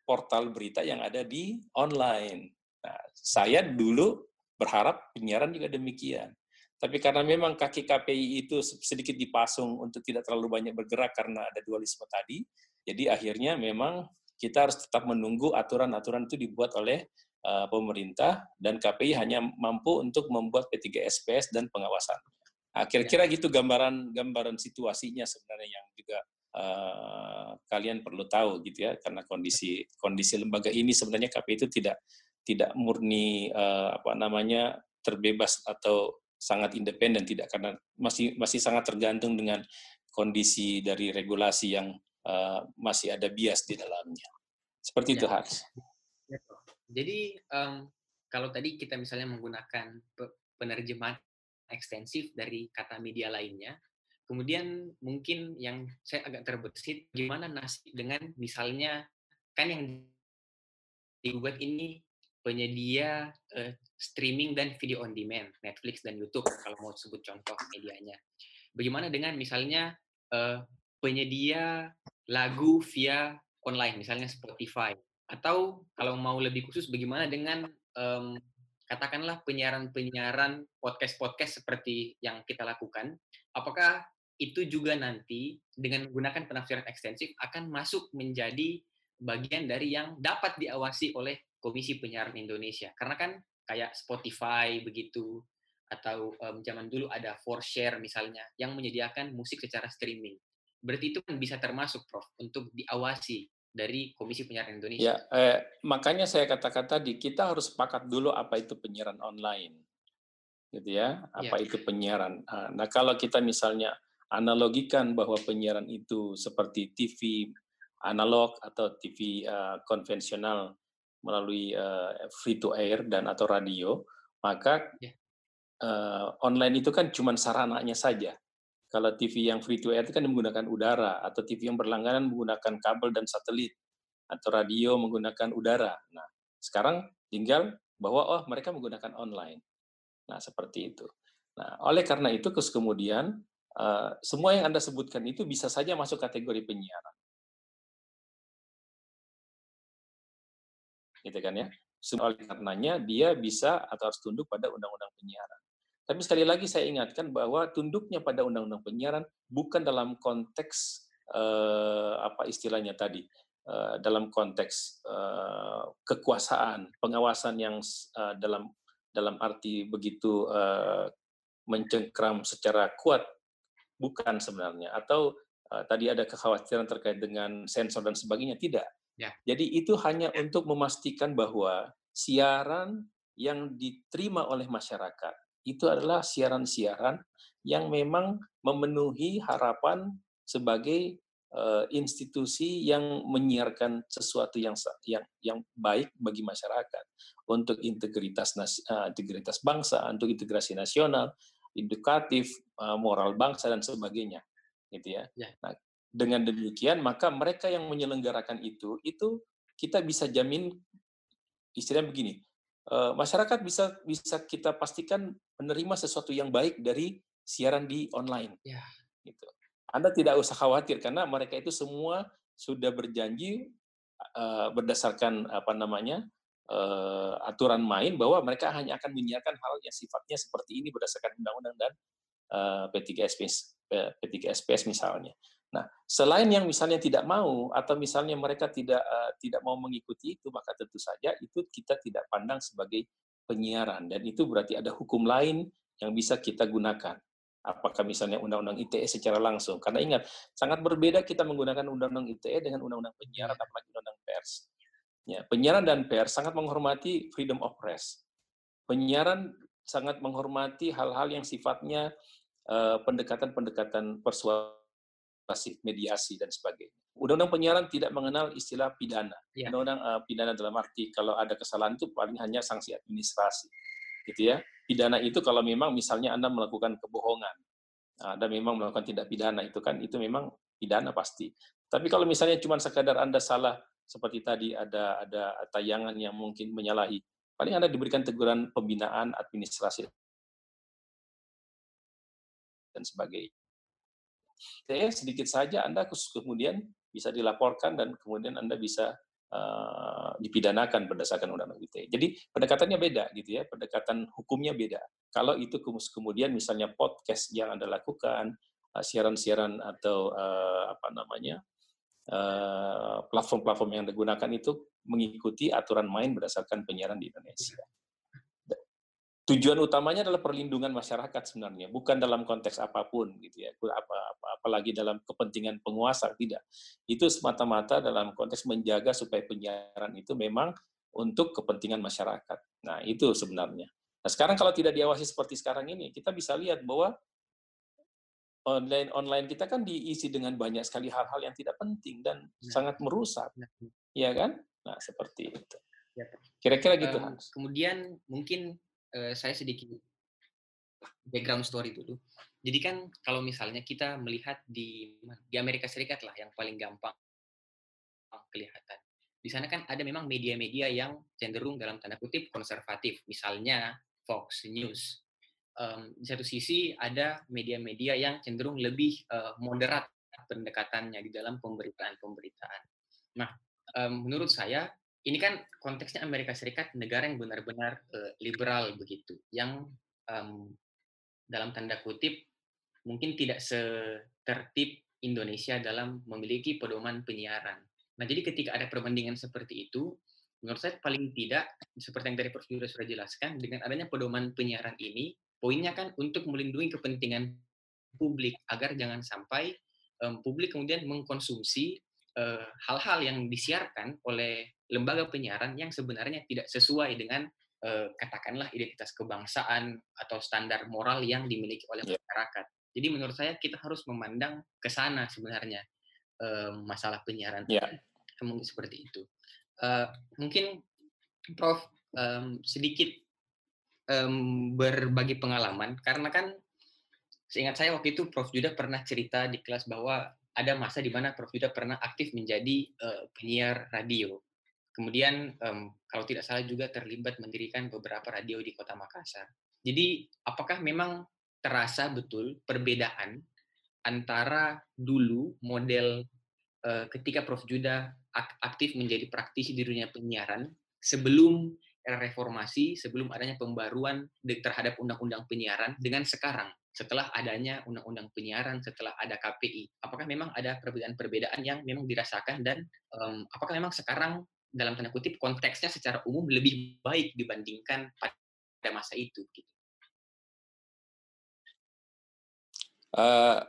portal berita yang ada di online. Nah, saya dulu berharap penyiaran juga demikian. Tapi karena memang kaki KPI itu sedikit dipasung untuk tidak terlalu banyak bergerak karena ada dualisme tadi, jadi akhirnya memang kita harus tetap menunggu aturan-aturan itu dibuat oleh uh, pemerintah dan KPI hanya mampu untuk membuat P3SPS dan pengawasan. Nah, kira-kira ya. gitu gambaran gambaran situasinya sebenarnya yang juga uh, kalian perlu tahu gitu ya karena kondisi kondisi lembaga ini sebenarnya KPI itu tidak tidak murni uh, apa namanya terbebas atau sangat independen tidak karena masih masih sangat tergantung dengan kondisi dari regulasi yang uh, masih ada bias di dalamnya seperti ya. itu Hans. Jadi um, kalau tadi kita misalnya menggunakan penerjemahan ekstensif dari kata media lainnya, Kemudian mungkin yang saya agak terbesit, gimana nasib dengan misalnya kan yang dibuat ini penyedia uh, streaming dan video on demand, Netflix dan YouTube kalau mau sebut contoh medianya. Bagaimana dengan misalnya uh, penyedia lagu via online, misalnya Spotify, atau kalau mau lebih khusus, bagaimana dengan um, katakanlah penyiaran-penyiaran podcast-podcast seperti yang kita lakukan, apakah itu juga nanti dengan menggunakan penafsiran ekstensif akan masuk menjadi bagian dari yang dapat diawasi oleh Komisi Penyiaran Indonesia. Karena kan kayak Spotify begitu atau um, zaman dulu ada share misalnya yang menyediakan musik secara streaming. Berarti itu kan bisa termasuk Prof untuk diawasi dari Komisi Penyiaran Indonesia. Ya, eh, makanya saya katakan tadi kita harus sepakat dulu apa itu penyiaran online. Gitu ya, apa ya. itu penyiaran. Ah, nah, kalau kita misalnya analogikan bahwa penyiaran itu seperti TV analog atau TV uh, eh, konvensional melalui uh, free to air dan atau radio, maka yeah. Ya. uh, online itu kan cuma sarananya saja. Kalau TV yang free to air itu kan menggunakan udara, atau TV yang berlangganan menggunakan kabel dan satelit, atau radio menggunakan udara. Nah, sekarang tinggal bahwa oh mereka menggunakan online. Nah, seperti itu. Nah, oleh karena itu terus kemudian Eh, semua yang Anda sebutkan itu bisa saja masuk kategori penyiaran. Gitu kan ya? Oleh karenanya dia bisa atau harus tunduk pada undang-undang penyiaran. Tapi sekali lagi saya ingatkan bahwa tunduknya pada undang-undang penyiaran bukan dalam konteks eh, apa istilahnya tadi, eh, dalam konteks eh, kekuasaan, pengawasan yang eh, dalam dalam arti begitu eh, mencengkram secara kuat bukan sebenarnya atau uh, tadi ada kekhawatiran terkait dengan sensor dan sebagainya tidak. Ya. Jadi itu hanya untuk memastikan bahwa siaran yang diterima oleh masyarakat itu adalah siaran-siaran yang memang memenuhi harapan sebagai uh, institusi yang menyiarkan sesuatu yang yang yang baik bagi masyarakat untuk integritas uh, integritas bangsa, untuk integrasi nasional, edukatif, eh, moral bangsa dan sebagainya, gitu ya. ya. Nah, dengan demikian maka mereka yang menyelenggarakan itu itu kita bisa jamin istilahnya begini, eh, masyarakat bisa bisa kita pastikan menerima sesuatu yang baik dari siaran di online. Ya. Gitu. Anda tidak usah khawatir karena mereka itu semua sudah berjanji uh, berdasarkan apa namanya uh, aturan main bahwa mereka hanya akan menyiarkan hal yang sifatnya seperti ini berdasarkan undang-undang dan uh, P3SPS, P3SPS misalnya. Nah, selain yang misalnya tidak mau atau misalnya mereka tidak uh, tidak mau mengikuti itu, maka tentu saja itu kita tidak pandang sebagai penyiaran dan itu berarti ada hukum lain yang bisa kita gunakan. Apakah misalnya undang-undang ITE secara langsung? Karena ingat, sangat berbeda kita menggunakan undang-undang ITE dengan undang-undang penyiaran, apalagi undang-undang pers. Ya, penyiaran dan pers sangat menghormati freedom of press. Penyiaran sangat menghormati hal-hal yang sifatnya eh, pendekatan-pendekatan uh, persuasif, mediasi dan sebagainya. Undang-undang penyiaran tidak mengenal istilah pidana. Ya. Undang-undang uh, pidana dalam arti kalau ada kesalahan itu paling hanya sanksi administrasi, gitu ya. Pidana itu kalau memang misalnya anda melakukan kebohongan, dan memang melakukan tindak pidana itu kan itu memang pidana pasti. Tapi kalau misalnya cuma sekadar anda salah seperti tadi ada ada tayangan yang mungkin menyalahi, paling Anda diberikan teguran pembinaan administrasi dan sebagainya. Saya sedikit saja Anda kemudian bisa dilaporkan dan kemudian Anda bisa uh, dipidanakan berdasarkan undang-undang ITE. Jadi pendekatannya beda gitu ya, pendekatan hukumnya beda. Kalau itu kemudian misalnya podcast yang Anda lakukan, eh, siaran-siaran atau uh, apa namanya platform-platform yang digunakan itu mengikuti aturan main berdasarkan penyiaran di Indonesia. Tujuan utamanya adalah perlindungan masyarakat sebenarnya, bukan dalam konteks apa pun gitu ya. Apa, apa apalagi dalam kepentingan penguasa tidak. Itu semata-mata dalam konteks menjaga supaya penyiaran itu memang untuk kepentingan masyarakat. Nah, itu sebenarnya. Nah, sekarang kalau tidak diawasi seperti sekarang ini, kita bisa lihat bahwa online online kita kan diisi dengan banyak sekali hal-hal yang tidak penting dan nah. sangat merusak, nah. ya kan? Nah seperti itu. Ya, Kira-kira gitu. Um, kemudian mungkin saya sedikit background story dulu. Jadi kan kalau misalnya kita melihat di di Amerika Serikat lah yang paling gampang kelihatan. Di sana kan ada memang media-media yang cenderung dalam tanda kutip konservatif, misalnya Fox News um, di satu sisi ada media-media yang cenderung lebih uh, moderat pendekatannya di dalam pemberitaan-pemberitaan. Nah, um, menurut saya ini kan konteksnya Amerika Serikat negara yang benar-benar uh, liberal begitu, yang um, dalam tanda kutip mungkin tidak setertib Indonesia dalam memiliki pedoman penyiaran. Nah, jadi ketika ada perbandingan seperti itu, menurut saya paling tidak seperti yang dari Prof. sudah jelaskan, dengan adanya pedoman penyiaran ini, poinnya kan untuk melindungi kepentingan publik agar jangan sampai um, publik kemudian mengkonsumsi hal-hal uh, yang disiarkan oleh lembaga penyiaran yang sebenarnya tidak sesuai dengan uh, katakanlah identitas kebangsaan atau standar moral yang dimiliki oleh yeah. masyarakat. Jadi menurut saya kita harus memandang ke sana sebenarnya um, masalah penyiaran yeah. seperti itu. Uh, mungkin Prof um, sedikit um, berbagi pengalaman karena kan seingat saya waktu itu Prof Juda pernah cerita di kelas bahwa ada masa di mana Prof Juda pernah aktif menjadi uh, penyiar radio. Kemudian um, kalau tidak salah juga terlibat mendirikan beberapa radio di Kota Makassar. Jadi apakah memang terasa betul perbedaan antara dulu model uh, ketika Prof Juda aktif menjadi praktisi di dunia penyiaran sebelum era reformasi sebelum adanya pembaruan terhadap undang-undang penyiaran dengan sekarang setelah adanya undang-undang penyiaran setelah ada KPI apakah memang ada perbedaan-perbedaan yang memang dirasakan dan um, apakah memang sekarang dalam tanda kutip konteksnya secara umum lebih baik dibandingkan pada masa itu gitu. Uh,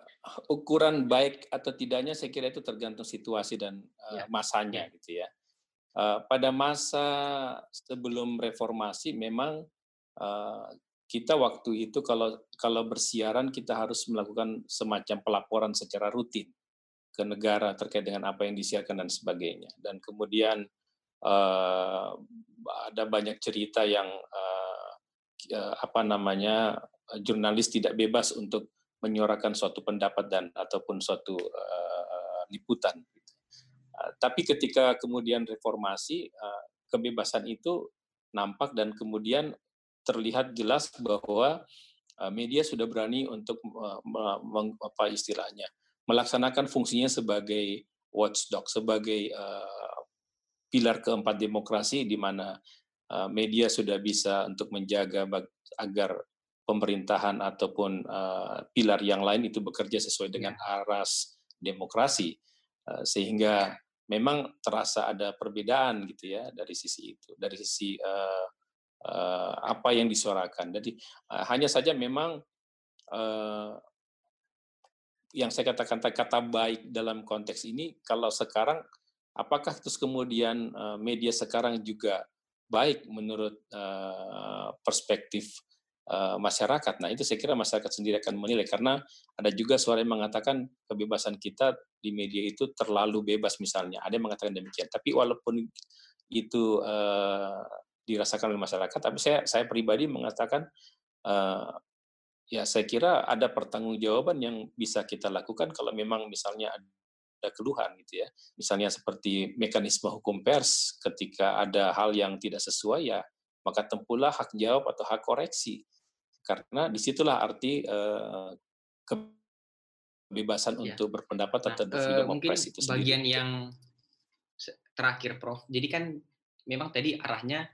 ukuran baik atau tidaknya saya kira itu tergantung situasi dan uh, ya. masanya ya. gitu ya Eh, pada masa sebelum reformasi memang uh, kita waktu itu kalau kalau bersiaran kita harus melakukan semacam pelaporan secara rutin ke negara terkait dengan apa yang disiarkan dan sebagainya. Dan kemudian uh, ada banyak cerita yang uh, apa namanya jurnalis tidak bebas untuk menyuarakan suatu pendapat dan ataupun suatu uh, liputan. Eh, tapi ketika kemudian reformasi, eh, kebebasan itu nampak dan kemudian terlihat jelas bahwa eh, media sudah berani untuk apa istilahnya melaksanakan fungsinya sebagai watchdog, sebagai pilar keempat demokrasi di mana media sudah bisa untuk menjaga agar pemerintahan ataupun pilar yang lain itu bekerja sesuai dengan ya. aras demokrasi sehingga memang terasa ada perbedaan gitu ya dari sisi itu, dari sisi uh, apa yang disuarakan. Jadi uh, hanya saja memang uh, yang saya katakan kata baik dalam konteks ini kalau sekarang apakah terus kemudian media sekarang juga baik menurut perspektif masyarakat. Nah, itu saya kira masyarakat sendiri akan menilai karena ada juga suara yang mengatakan kebebasan kita di media itu terlalu bebas misalnya. Ada yang mengatakan demikian. Tapi walaupun itu dirasakan oleh masyarakat, tapi saya saya pribadi mengatakan uh, ya saya kira ada pertanggungjawaban yang bisa kita lakukan kalau memang misalnya ada keluhan gitu ya. Misalnya seperti mekanisme hukum pers ketika ada hal yang tidak sesuai ya maka tempuhlah hak jawab atau hak koreksi. Karena di situlah arti uh, kebebasan ya. untuk berpendapat nah, atau uh, freedom of press itu sendiri. Bagian yang terakhir Prof. Jadi kan memang tadi arahnya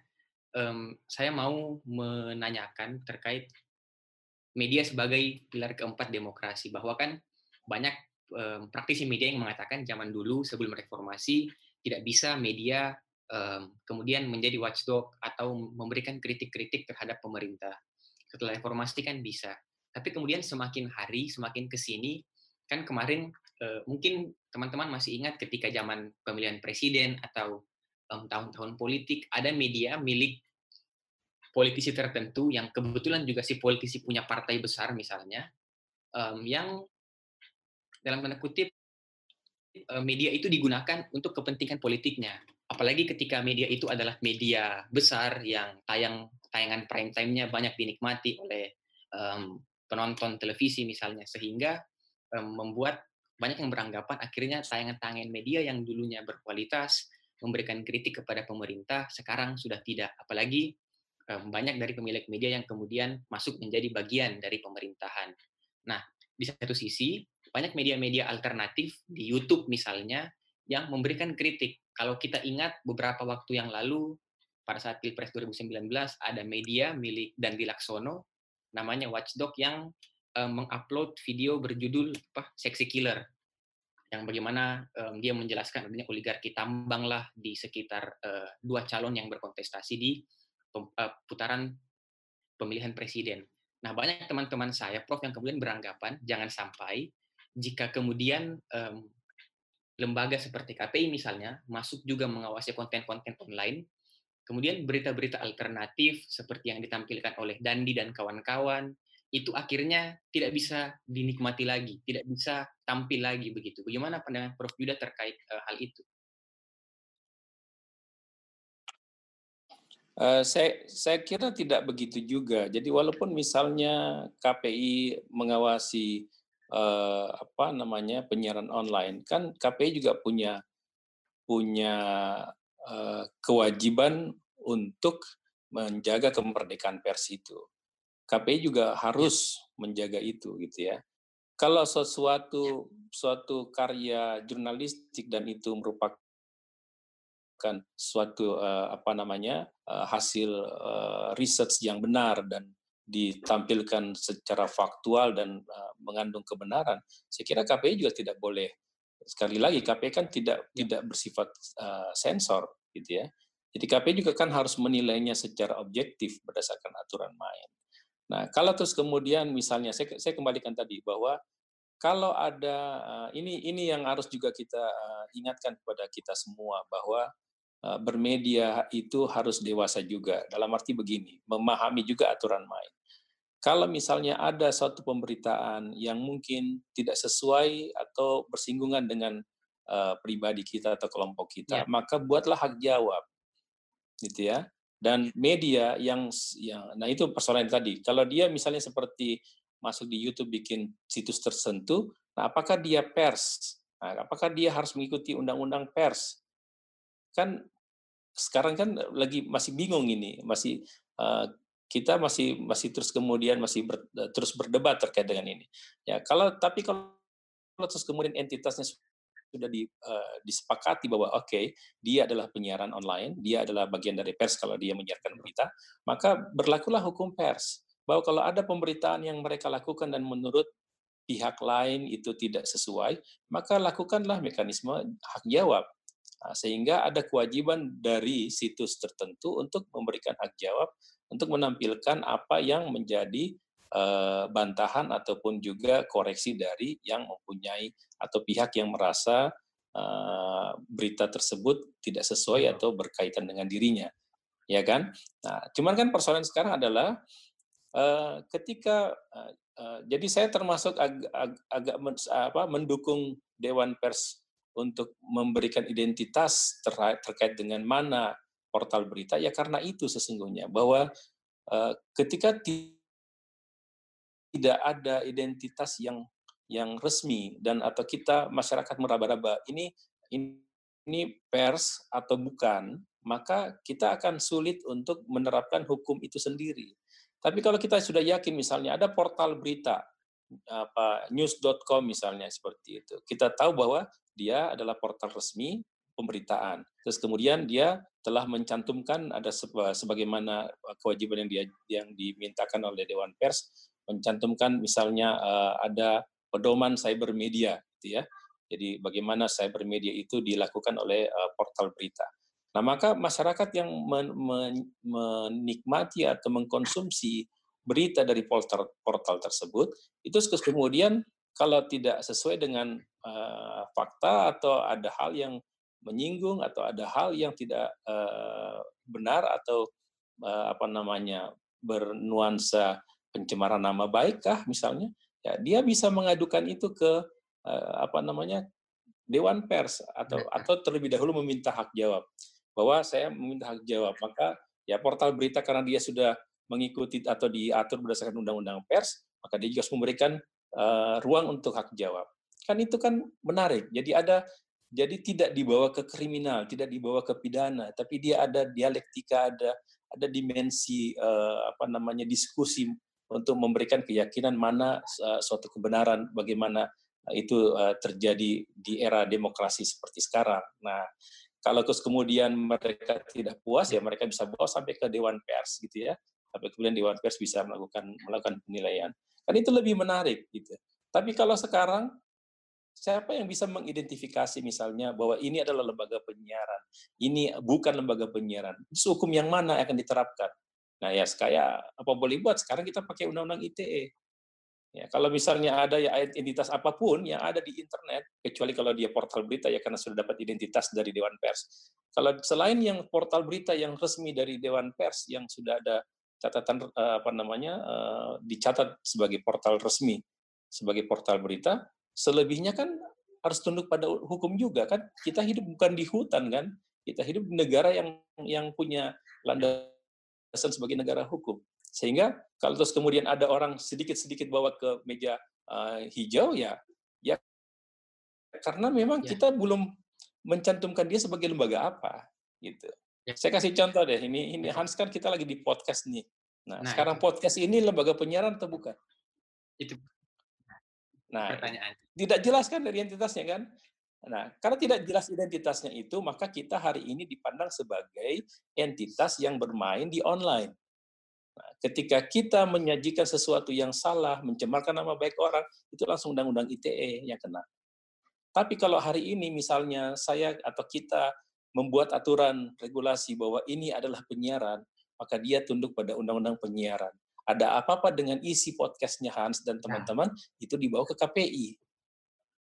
um, saya mau menanyakan terkait media sebagai pilar keempat demokrasi bahwa kan banyak um, praktisi media yang mengatakan zaman dulu sebelum reformasi tidak bisa media um, kemudian menjadi watchdog atau memberikan kritik-kritik terhadap pemerintah. Setelah reformasi kan bisa. Tapi kemudian semakin hari, semakin ke sini, kan kemarin uh, mungkin teman-teman masih ingat ketika zaman pemilihan presiden atau tahun-tahun politik, ada media milik politisi tertentu yang kebetulan juga si politisi punya partai besar misalnya, um, yang dalam tanda kutip media itu digunakan untuk kepentingan politiknya. Apalagi ketika media itu adalah media besar yang tayang tayangan prime time-nya banyak dinikmati oleh um, penonton televisi misalnya, sehingga um, membuat banyak yang beranggapan akhirnya tayangan-tayangan media yang dulunya berkualitas memberikan kritik kepada pemerintah sekarang sudah tidak. Apalagi banyak dari pemilik media yang kemudian masuk menjadi bagian dari pemerintahan. Nah, di satu sisi banyak media-media alternatif di YouTube misalnya yang memberikan kritik. Kalau kita ingat beberapa waktu yang lalu pada saat Pilpres 2019 ada media milik Dandi Laksono namanya Watchdog yang mengupload video berjudul apa Sexy Killer yang bagaimana um, dia menjelaskan adanya oligarki tambang lah di sekitar uh, dua calon yang berkontestasi di putaran pemilihan presiden. Nah, banyak teman-teman saya, Prof, yang kemudian beranggapan jangan sampai jika kemudian um, lembaga seperti KPI misalnya masuk juga mengawasi konten-konten online, kemudian berita-berita alternatif seperti yang ditampilkan oleh Dandi dan kawan-kawan itu akhirnya tidak bisa dinikmati lagi, tidak bisa tampil lagi begitu. Bagaimana pandangan Prof Yuda terkait uh, hal itu? Uh, saya, saya kira tidak begitu juga. Jadi walaupun misalnya KPI mengawasi uh, apa namanya penyiaran online, kan KPI juga punya punya uh, kewajiban untuk menjaga kemerdekaan pers itu. KPI juga harus ya. menjaga itu, gitu ya. Kalau sesuatu suatu karya jurnalistik dan itu merupakan suatu uh, apa namanya uh, hasil uh, research yang benar dan ditampilkan secara faktual dan uh, mengandung kebenaran, saya kira KPI juga tidak boleh sekali lagi KPI kan tidak ya. tidak bersifat uh, sensor gitu ya. Jadi KPI juga kan harus menilainya secara objektif berdasarkan aturan main. Nah, kalau terus kemudian misalnya saya saya kembalikan tadi bahwa kalau ada ini ini yang harus juga kita ingatkan kepada kita semua bahwa Eh, bermedia itu harus dewasa juga. Dalam arti begini, memahami juga aturan main. Kalau misalnya ada suatu pemberitaan yang mungkin tidak sesuai atau bersinggungan dengan uh, pribadi kita atau kelompok kita, ya. maka buatlah hak jawab, gitu ya. Dan media yang, yang, nah itu persoalan tadi. Kalau dia misalnya seperti masuk di YouTube bikin situs tersentuh, nah apakah dia pers? Nah, apakah dia harus mengikuti undang-undang pers? Kan sekarang kan lagi masih bingung ini, masih uh, kita masih masih terus kemudian masih ber, terus berdebat terkait dengan ini. Ya, kalau tapi kalau terus kemudian entitasnya sudah di, uh, disepakati bahwa oke okay, dia adalah penyiaran online, dia adalah bagian dari pers kalau dia menyiarkan berita, maka berlakulah hukum pers. Bahwa kalau ada pemberitaan yang mereka lakukan dan menurut pihak lain itu tidak sesuai, maka lakukanlah mekanisme hak jawab. Nah, sehingga ada kewajiban dari situs tertentu untuk memberikan hak jawab untuk menampilkan apa yang menjadi bantahan ataupun juga koreksi dari yang mempunyai atau pihak yang merasa uh, berita tersebut tidak sesuai atau berkaitan dengan dirinya, ya kan? Nah, cuman kan persoalan sekarang adalah uh, ketika jadi saya termasuk ag ag agak men, apa, mendukung Dewan Pers untuk memberikan identitas terkait, terkait dengan mana portal berita. Ya karena itu sesungguhnya bahwa ketika tidak ada identitas yang yang resmi dan atau kita masyarakat meraba-raba ini ini pers atau bukan maka kita akan sulit untuk menerapkan hukum itu sendiri. Tapi kalau kita sudah yakin misalnya ada portal berita apa news.com misalnya seperti itu. Kita tahu bahwa dia adalah portal resmi pemberitaan. Terus kemudian dia telah mencantumkan ada sebagaimana kewajiban yang dia yang dimintakan oleh Dewan Pers mencantumkan misalnya uh, ada pedoman cyber media gitu ya. Jadi bagaimana cyber media itu dilakukan oleh uh, portal berita. Nah, maka masyarakat yang men men menikmati atau mengkonsumsi berita dari portal portal tersebut itu kemudian kalau tidak sesuai dengan uh, fakta atau ada hal yang menyinggung atau ada hal yang tidak uh, benar atau uh, apa namanya bernuansa pencemaran nama baik kah misalnya? Ya dia bisa mengadukan itu ke uh, apa namanya dewan pers atau atau terlebih dahulu meminta hak jawab. Bahwa saya meminta hak jawab maka ya portal berita karena dia sudah mengikuti atau diatur berdasarkan undang-undang pers maka dia juga harus memberikan uh, ruang untuk hak jawab. Kan itu kan menarik. Jadi ada jadi tidak dibawa ke kriminal, tidak dibawa ke pidana, tapi dia ada dialektika, ada ada dimensi uh, apa namanya diskusi untuk memberikan keyakinan mana uh, suatu kebenaran, bagaimana uh, itu uh, terjadi di era demokrasi seperti sekarang. Nah, kalau terus kemudian mereka tidak puas ya mereka bisa bawa sampai ke dewan pers gitu ya, sampai kemudian dewan pers bisa melakukan melakukan penilaian. Kan itu lebih menarik gitu. Tapi kalau sekarang Siapa yang bisa mengidentifikasi misalnya bahwa ini adalah lembaga penyiaran, ini bukan lembaga penyiaran. Hukum yang mana akan diterapkan? Nah ya kayak apa boleh buat sekarang kita pakai undang-undang ITE. Ya, kalau misalnya ada ya identitas apa pun yang ada di internet, kecuali kalau dia portal berita ya karena sudah dapat identitas dari Dewan Pers. Kalau selain yang portal berita yang resmi dari Dewan Pers yang sudah ada catatan eh, apa namanya eh, dicatat sebagai portal resmi sebagai portal berita, selebihnya kan harus tunduk pada hukum juga kan kita hidup bukan di hutan kan kita hidup di negara yang yang punya landasan sebagai negara hukum sehingga kalau terus kemudian ada orang sedikit-sedikit bawa ke meja uh, hijau ya ya karena memang ya. kita belum mencantumkan dia sebagai lembaga apa gitu ya. saya kasih contoh deh ini ini Hans kan kita lagi di podcast nih nah, nah sekarang itu. podcast ini lembaga penyiaran atau bukan itu Nah, pertanyaan. Tidak jelas kan dari identitasnya kan? Nah, karena tidak jelas identitasnya itu, maka kita hari ini dipandang sebagai entitas yang bermain di online. Nah, ketika kita menyajikan sesuatu yang salah, mencemarkan nama baik orang, itu langsung undang-undang ITE yang kena. Tapi kalau hari ini misalnya saya atau kita membuat aturan regulasi bahwa ini adalah penyiaran, maka dia tunduk pada undang-undang penyiaran ada apa-apa dengan isi podcastnya Hans dan nah. teman-teman nah. itu dibawa ke KPI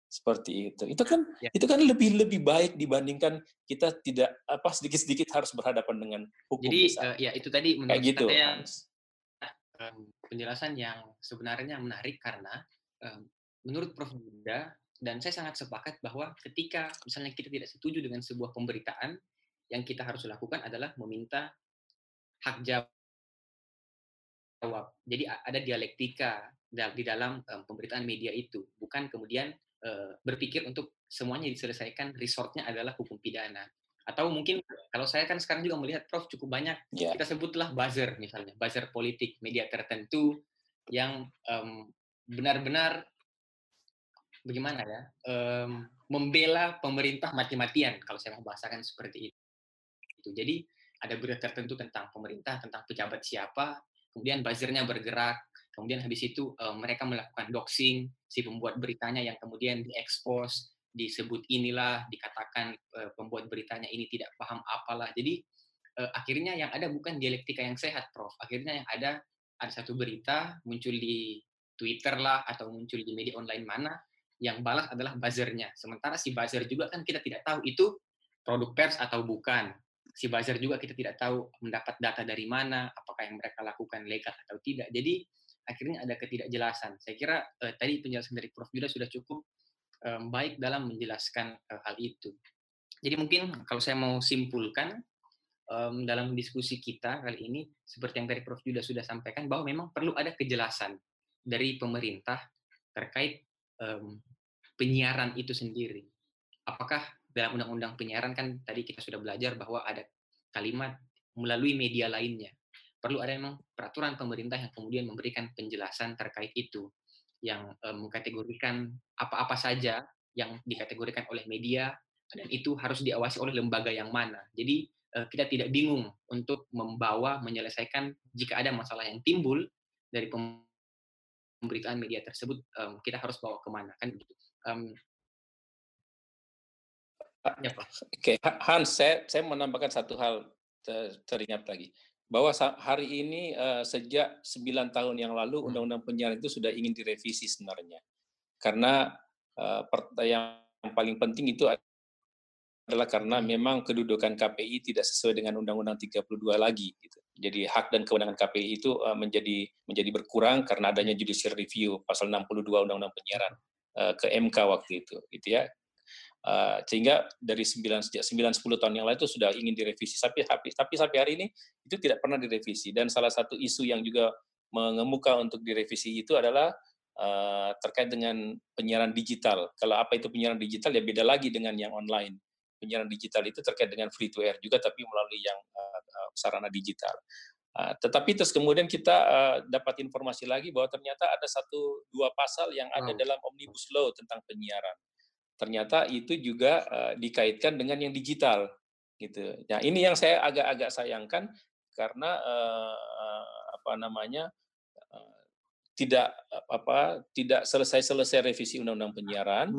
seperti itu. Itu kan ya. itu kan lebih lebih baik dibandingkan kita tidak apa sedikit sedikit harus berhadapan dengan hukum jadi uh, ya itu tadi menurut kayak gitu saya, um, penjelasan yang sebenarnya menarik karena um, menurut Prof. Buddha dan saya sangat sepakat bahwa ketika misalnya kita tidak setuju dengan sebuah pemberitaan yang kita harus lakukan adalah meminta hak jawab. Jadi ada dialektika di dalam um, pemberitaan media itu, bukan kemudian berpikir untuk semuanya diselesaikan resortnya adalah hukum pidana. Atau mungkin kalau saya kan sekarang juga melihat Prof cukup banyak yeah. kita sebutlah buzzer misalnya, buzzer politik media tertentu yang um, benar-benar bagaimana ya um, membela pemerintah mati-matian kalau saya mau bahasakan seperti itu. Jadi ada berita tertentu tentang pemerintah, tentang pejabat siapa, kemudian buzzernya bergerak, kemudian habis itu uh, mereka melakukan doxing si pembuat beritanya yang kemudian diekspos, disebut inilah, dikatakan uh, pembuat beritanya ini tidak paham apalah. Jadi uh, akhirnya yang ada bukan dialektika yang sehat, Prof. Akhirnya yang ada ada satu berita muncul di Twitter lah atau muncul di media online mana yang balas adalah buzzernya. Sementara si buzzer juga kan kita tidak tahu itu produk pers atau bukan. Si buzzer juga kita tidak tahu mendapat data dari mana, apakah yang mereka lakukan legal atau tidak. Jadi akhirnya ada ketidakjelasan. Saya kira eh, tadi penjelasan dari Prof. Juda sudah cukup eh, baik dalam menjelaskan eh, hal itu. Jadi mungkin kalau saya mau simpulkan um, dalam diskusi kita kali ini, seperti yang tadi Prof. Juda sudah sampaikan, bahwa memang perlu ada kejelasan dari pemerintah terkait um, penyiaran itu sendiri. Apakah dalam undang-undang penyiaran kan tadi kita sudah belajar bahwa ada kalimat melalui media lainnya. Perlu ada memang peraturan pemerintah yang kemudian memberikan penjelasan terkait itu, yang mengkategorikan apa-apa saja yang dikategorikan oleh media dan itu harus diawasi oleh lembaga yang mana. Jadi kita tidak bingung untuk membawa menyelesaikan jika ada masalah yang timbul dari pemberitaan media tersebut um, kita harus bawa ke mana kan gitu. Oke, Hans, saya saya menambahkan satu hal teringat lagi bahwa hari ini uh, sejak 9 tahun yang lalu hmm. undang-undang penyiaran itu sudah ingin direvisi sebenarnya. Karena uh, yang paling penting itu adalah karena hmm. memang kedudukan KPI tidak sesuai dengan Undang-Undang 32 lagi. Gitu. Jadi hak dan kewenangan KPI itu uh, menjadi menjadi berkurang karena adanya judicial review pasal 62 Undang-Undang Penyiaran uh, ke MK waktu itu, gitu ya. Uh, sehingga dari 9 sejak 9 10 tahun yang lalu itu sudah ingin direvisi tapi tapi tapi sampai hari ini itu tidak pernah direvisi dan salah satu isu yang juga mengemuka untuk direvisi itu adalah uh, terkait dengan penyiaran digital. Kalau apa itu penyiaran digital ya beda lagi dengan yang online penyiaran digital itu terkait dengan free to air juga tapi melalui yang uh, sarana digital. Uh, tetapi terus kemudian kita uh, dapat informasi lagi bahwa ternyata ada satu dua pasal yang ada dalam omnibus law tentang penyiaran. Ternyata itu juga uh, dikaitkan dengan yang digital gitu. Nah ini yang saya agak-agak sayangkan karena uh, apa namanya uh, tidak apa tidak selesai-selesai revisi undang-undang penyiaran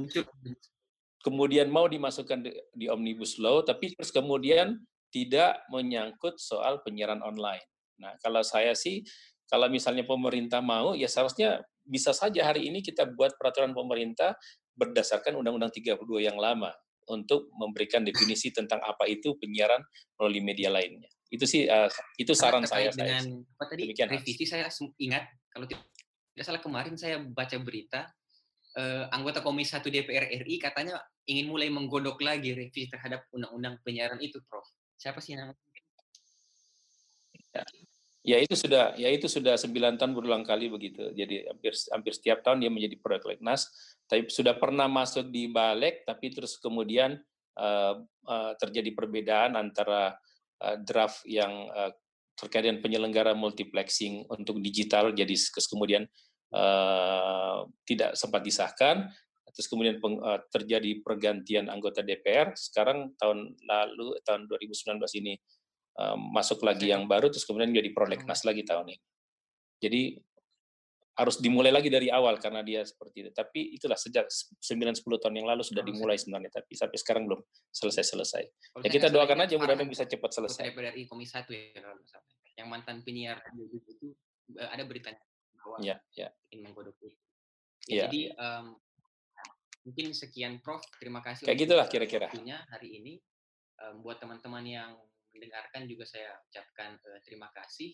kemudian mau dimasukkan di, di omnibus law, tapi terus kemudian tidak menyangkut soal penyiaran online. Nah, kalau saya sih, kalau misalnya pemerintah mau, ya seharusnya bisa saja hari ini kita buat peraturan pemerintah berdasarkan Undang-Undang 32 yang lama untuk memberikan definisi tentang apa itu penyiaran melalui media lainnya. Itu sih, uh, itu saran saya. Dengan saya. apa tadi Demikian, revisi saya ingat kalau tidak salah kemarin saya baca berita uh, anggota Komisi 1 DPR RI katanya ingin mulai menggodok lagi revisi terhadap undang-undang penyiaran itu, Prof. Siapa sih namanya? Ya. Ya itu sudah ya itu sudah sembilan tahun berulang kali begitu. Jadi hampir hampir setiap tahun dia menjadi proyek Legnas. Tapi sudah pernah masuk di balik, tapi terus kemudian uh, uh, terjadi perbedaan antara uh, draft yang uh, terkait dengan penyelenggara multiplexing untuk digital, jadi kemudian uh, tidak sempat disahkan, terus kemudian peng, uh, terjadi pergantian anggota DPR. Sekarang tahun lalu tahun 2019 ini masuk lagi yang baru, terus kemudian jadi prolegnas lagi tahun ini. Jadi harus dimulai lagi dari awal karena dia seperti itu. Tapi itulah sejak 9-10 tahun yang lalu sudah dimulai sebenarnya, tapi sampai sekarang belum selesai-selesai. Ya kita doakan aja mudah-mudahan bisa cepat selesai. DPR RI Komisi 1 ya yang mantan penyiar itu ada beritanya bahwa ya, ya. ingin menggodok itu. Ya, jadi um, mungkin sekian Prof. Terima kasih. Kayak gitulah kira-kira. hari ini. Um, buat teman-teman yang mendengarkan juga saya ucapkan uh, terima kasih.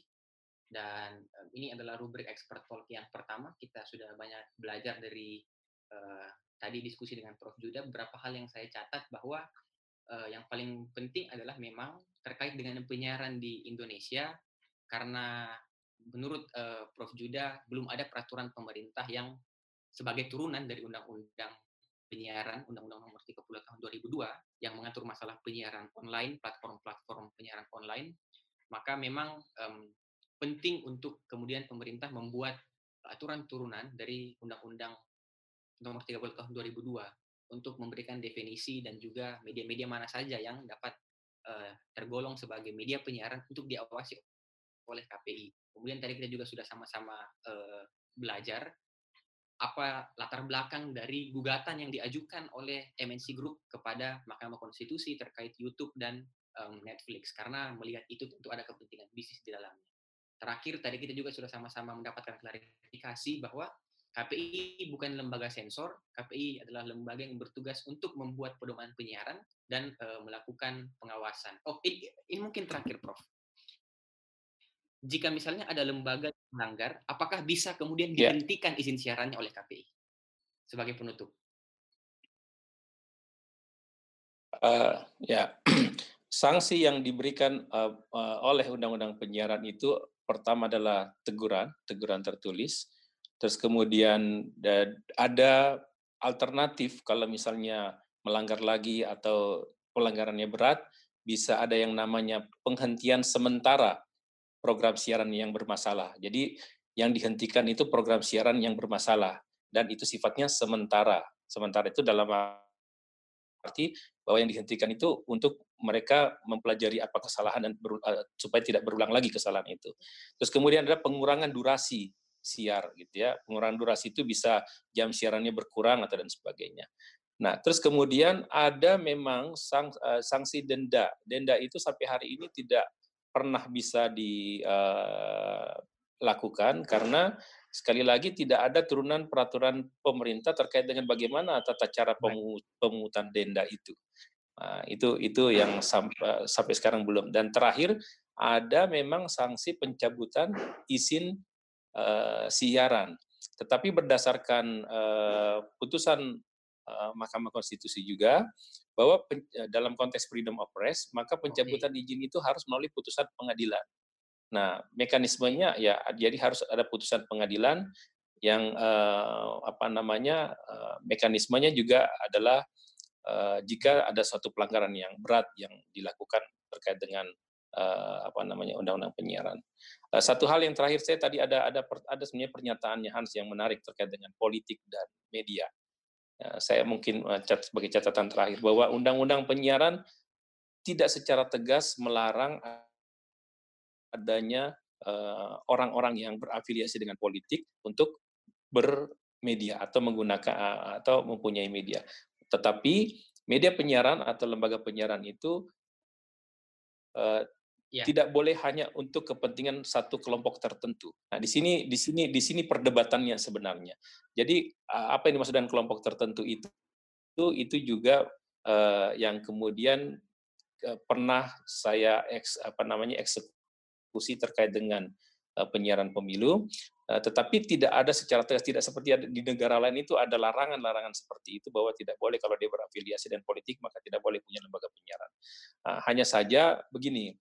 Dan um, ini adalah rubrik expert talk yang pertama. Kita sudah banyak belajar dari uh, tadi diskusi dengan Prof. Juda. Beberapa hal yang saya catat bahwa uh, yang paling penting adalah memang terkait dengan penyiaran di Indonesia karena menurut uh, Prof. Juda belum ada peraturan pemerintah yang sebagai turunan dari undang-undang penyiaran Undang-Undang Nomor 30 Tahun 2002 yang mengatur masalah penyiaran online, platform-platform penyiaran online, maka memang um, penting untuk kemudian pemerintah membuat aturan turunan dari Undang-Undang Nomor 30 Tahun 2002 untuk memberikan definisi dan juga media-media mana saja yang dapat uh, tergolong sebagai media penyiaran untuk diawasi oleh KPI. Kemudian tadi kita juga sudah sama-sama uh, belajar apa latar belakang dari gugatan yang diajukan oleh MNC Group kepada Mahkamah Konstitusi terkait YouTube dan um, Netflix karena melihat itu tentu ada kepentingan bisnis di dalamnya. Terakhir tadi kita juga sudah sama-sama mendapatkan klarifikasi bahwa KPI bukan lembaga sensor, KPI adalah lembaga yang bertugas untuk membuat pedoman penyiaran dan uh, melakukan pengawasan. Oh, ini, ini mungkin terakhir, Prof. Jika misalnya ada lembaga melanggar, apakah bisa kemudian ya. dihentikan yeah. izin siarannya oleh KPI? Sebagai penutup. Uh, ya, sanksi yang diberikan uh, uh, oleh Undang-Undang Penyiaran itu pertama adalah teguran, teguran tertulis Terus kemudian ada alternatif kalau misalnya melanggar lagi atau pelanggarannya berat, bisa ada yang namanya penghentian sementara program siaran yang bermasalah. Jadi yang dihentikan itu program siaran yang bermasalah dan itu sifatnya sementara. Sementara itu dalam arti bahwa yang dihentikan itu untuk mereka mempelajari apa kesalahan dan ber, uh, supaya tidak berulang lagi kesalahan itu. Terus kemudian ada pengurangan durasi siar gitu ya. Pengurangan durasi itu bisa jam siarannya berkurang atau dan sebagainya. Nah, terus kemudian ada memang sang, uh, sanksi denda. Denda itu sampai hari ini tidak pernah bisa dilakukan uh, karena sekali lagi tidak ada turunan peraturan pemerintah terkait dengan bagaimana tata cara pemungutan denda itu. Nah, itu itu yang sampai, sampai sekarang belum. Dan terakhir ada memang sanksi pencabutan izin uh, siaran. Tetapi berdasarkan uh, putusan uh, Mahkamah Konstitusi juga bahwa pen, dalam konteks freedom of press maka pencabutan okay. izin itu harus melalui putusan pengadilan. Nah, mekanismenya ya jadi harus ada putusan pengadilan yang uh, apa namanya uh, mekanismenya juga adalah uh, jika ada suatu pelanggaran yang berat yang dilakukan terkait dengan uh, apa namanya undang-undang penyiaran. Uh, satu hal yang terakhir saya tadi ada ada ada sebenarnya pernyataannya Hans yang menarik terkait dengan politik dan media. Uh, saya mungkin uh, cat, sebagai catatan terakhir bahwa undang-undang penyiaran tidak secara tegas melarang adanya orang-orang uh, yang berafiliasi dengan politik untuk bermedia atau menggunakan atau mempunyai media. Tetapi media penyiaran atau lembaga penyiaran itu ya. tidak boleh hanya untuk kepentingan satu kelompok tertentu. Nah, di sini di sini di sini perdebatannya sebenarnya. Jadi apa yang dimaksud dengan kelompok tertentu itu itu itu juga uh, yang kemudian uh, pernah saya eks, apa namanya eksekusi terkait dengan uh, penyiaran pemilu Uh, tetapi tidak ada secara tegas tidak seperti di negara lain itu ada larangan-larangan seperti itu bahwa tidak boleh kalau dia berafiliasi dan politik maka tidak boleh punya lembaga penyiaran. Uh, hanya saja begini,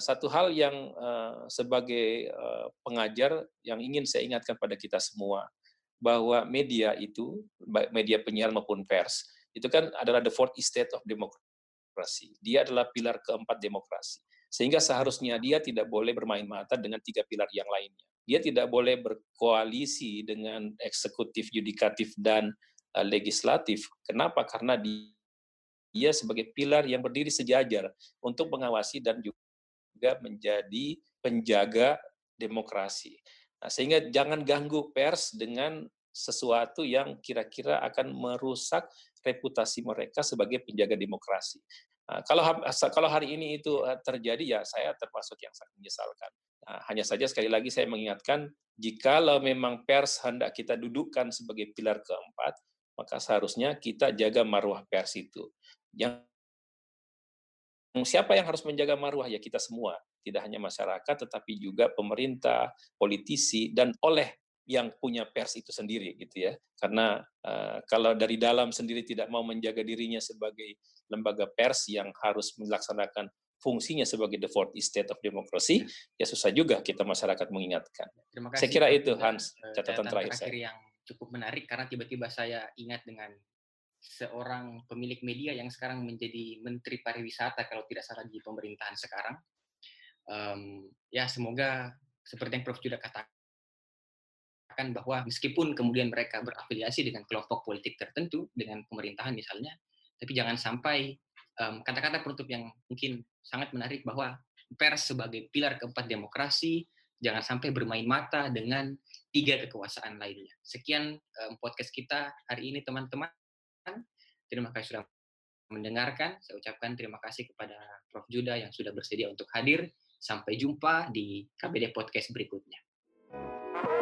satu hal yang uh, sebagai uh, pengajar yang ingin saya ingatkan pada kita semua bahwa media itu baik media penyiaran maupun pers itu kan adalah the fourth estate of demokrasi. Dia adalah pilar keempat demokrasi. Sehingga seharusnya dia tidak boleh bermain mata dengan tiga pilar yang lainnya. Dia tidak boleh berkoalisi dengan eksekutif, yudikatif, dan legislatif. Kenapa? Karena dia sebagai pilar yang berdiri sejajar untuk mengawasi dan juga juga menjadi penjaga demokrasi. Nah, sehingga jangan ganggu pers dengan sesuatu yang kira-kira akan merusak reputasi mereka sebagai penjaga demokrasi. Nah, kalau kalau hari ini itu eh, terjadi ya saya termasuk yang sangat menyesalkan. Nah, hanya saja sekali lagi saya mengingatkan jikalau memang pers hendak kita dudukkan sebagai pilar keempat, maka seharusnya kita jaga marwah pers itu. Yang siapa yang harus menjaga marwah ya kita semua tidak hanya masyarakat tetapi juga pemerintah politisi dan oleh yang punya pers itu sendiri gitu ya karena uh, kalau dari dalam sendiri tidak mau menjaga dirinya sebagai lembaga pers yang harus melaksanakan fungsinya sebagai the fourth estate of democracy ya susah juga kita masyarakat mengingatkan. Terima kasih. Saya kira itu Hans eh, catatan terakhir saya. yang cukup menarik karena tiba-tiba saya ingat dengan seorang pemilik media yang sekarang menjadi Menteri Pariwisata kalau tidak salah di pemerintahan sekarang. Um, ya semoga seperti yang Prof juga katakan bahwa meskipun kemudian mereka berafiliasi dengan kelompok politik tertentu dengan pemerintahan misalnya, tapi jangan sampai kata-kata um, penutup yang mungkin sangat menarik bahwa pers sebagai pilar keempat demokrasi jangan sampai bermain mata dengan tiga kekuasaan lainnya. Sekian um, podcast kita hari ini teman-teman. Terima kasih sudah mendengarkan. Saya ucapkan terima kasih kepada Prof. Juda yang sudah bersedia untuk hadir. Sampai jumpa di KBD Podcast berikutnya. Thank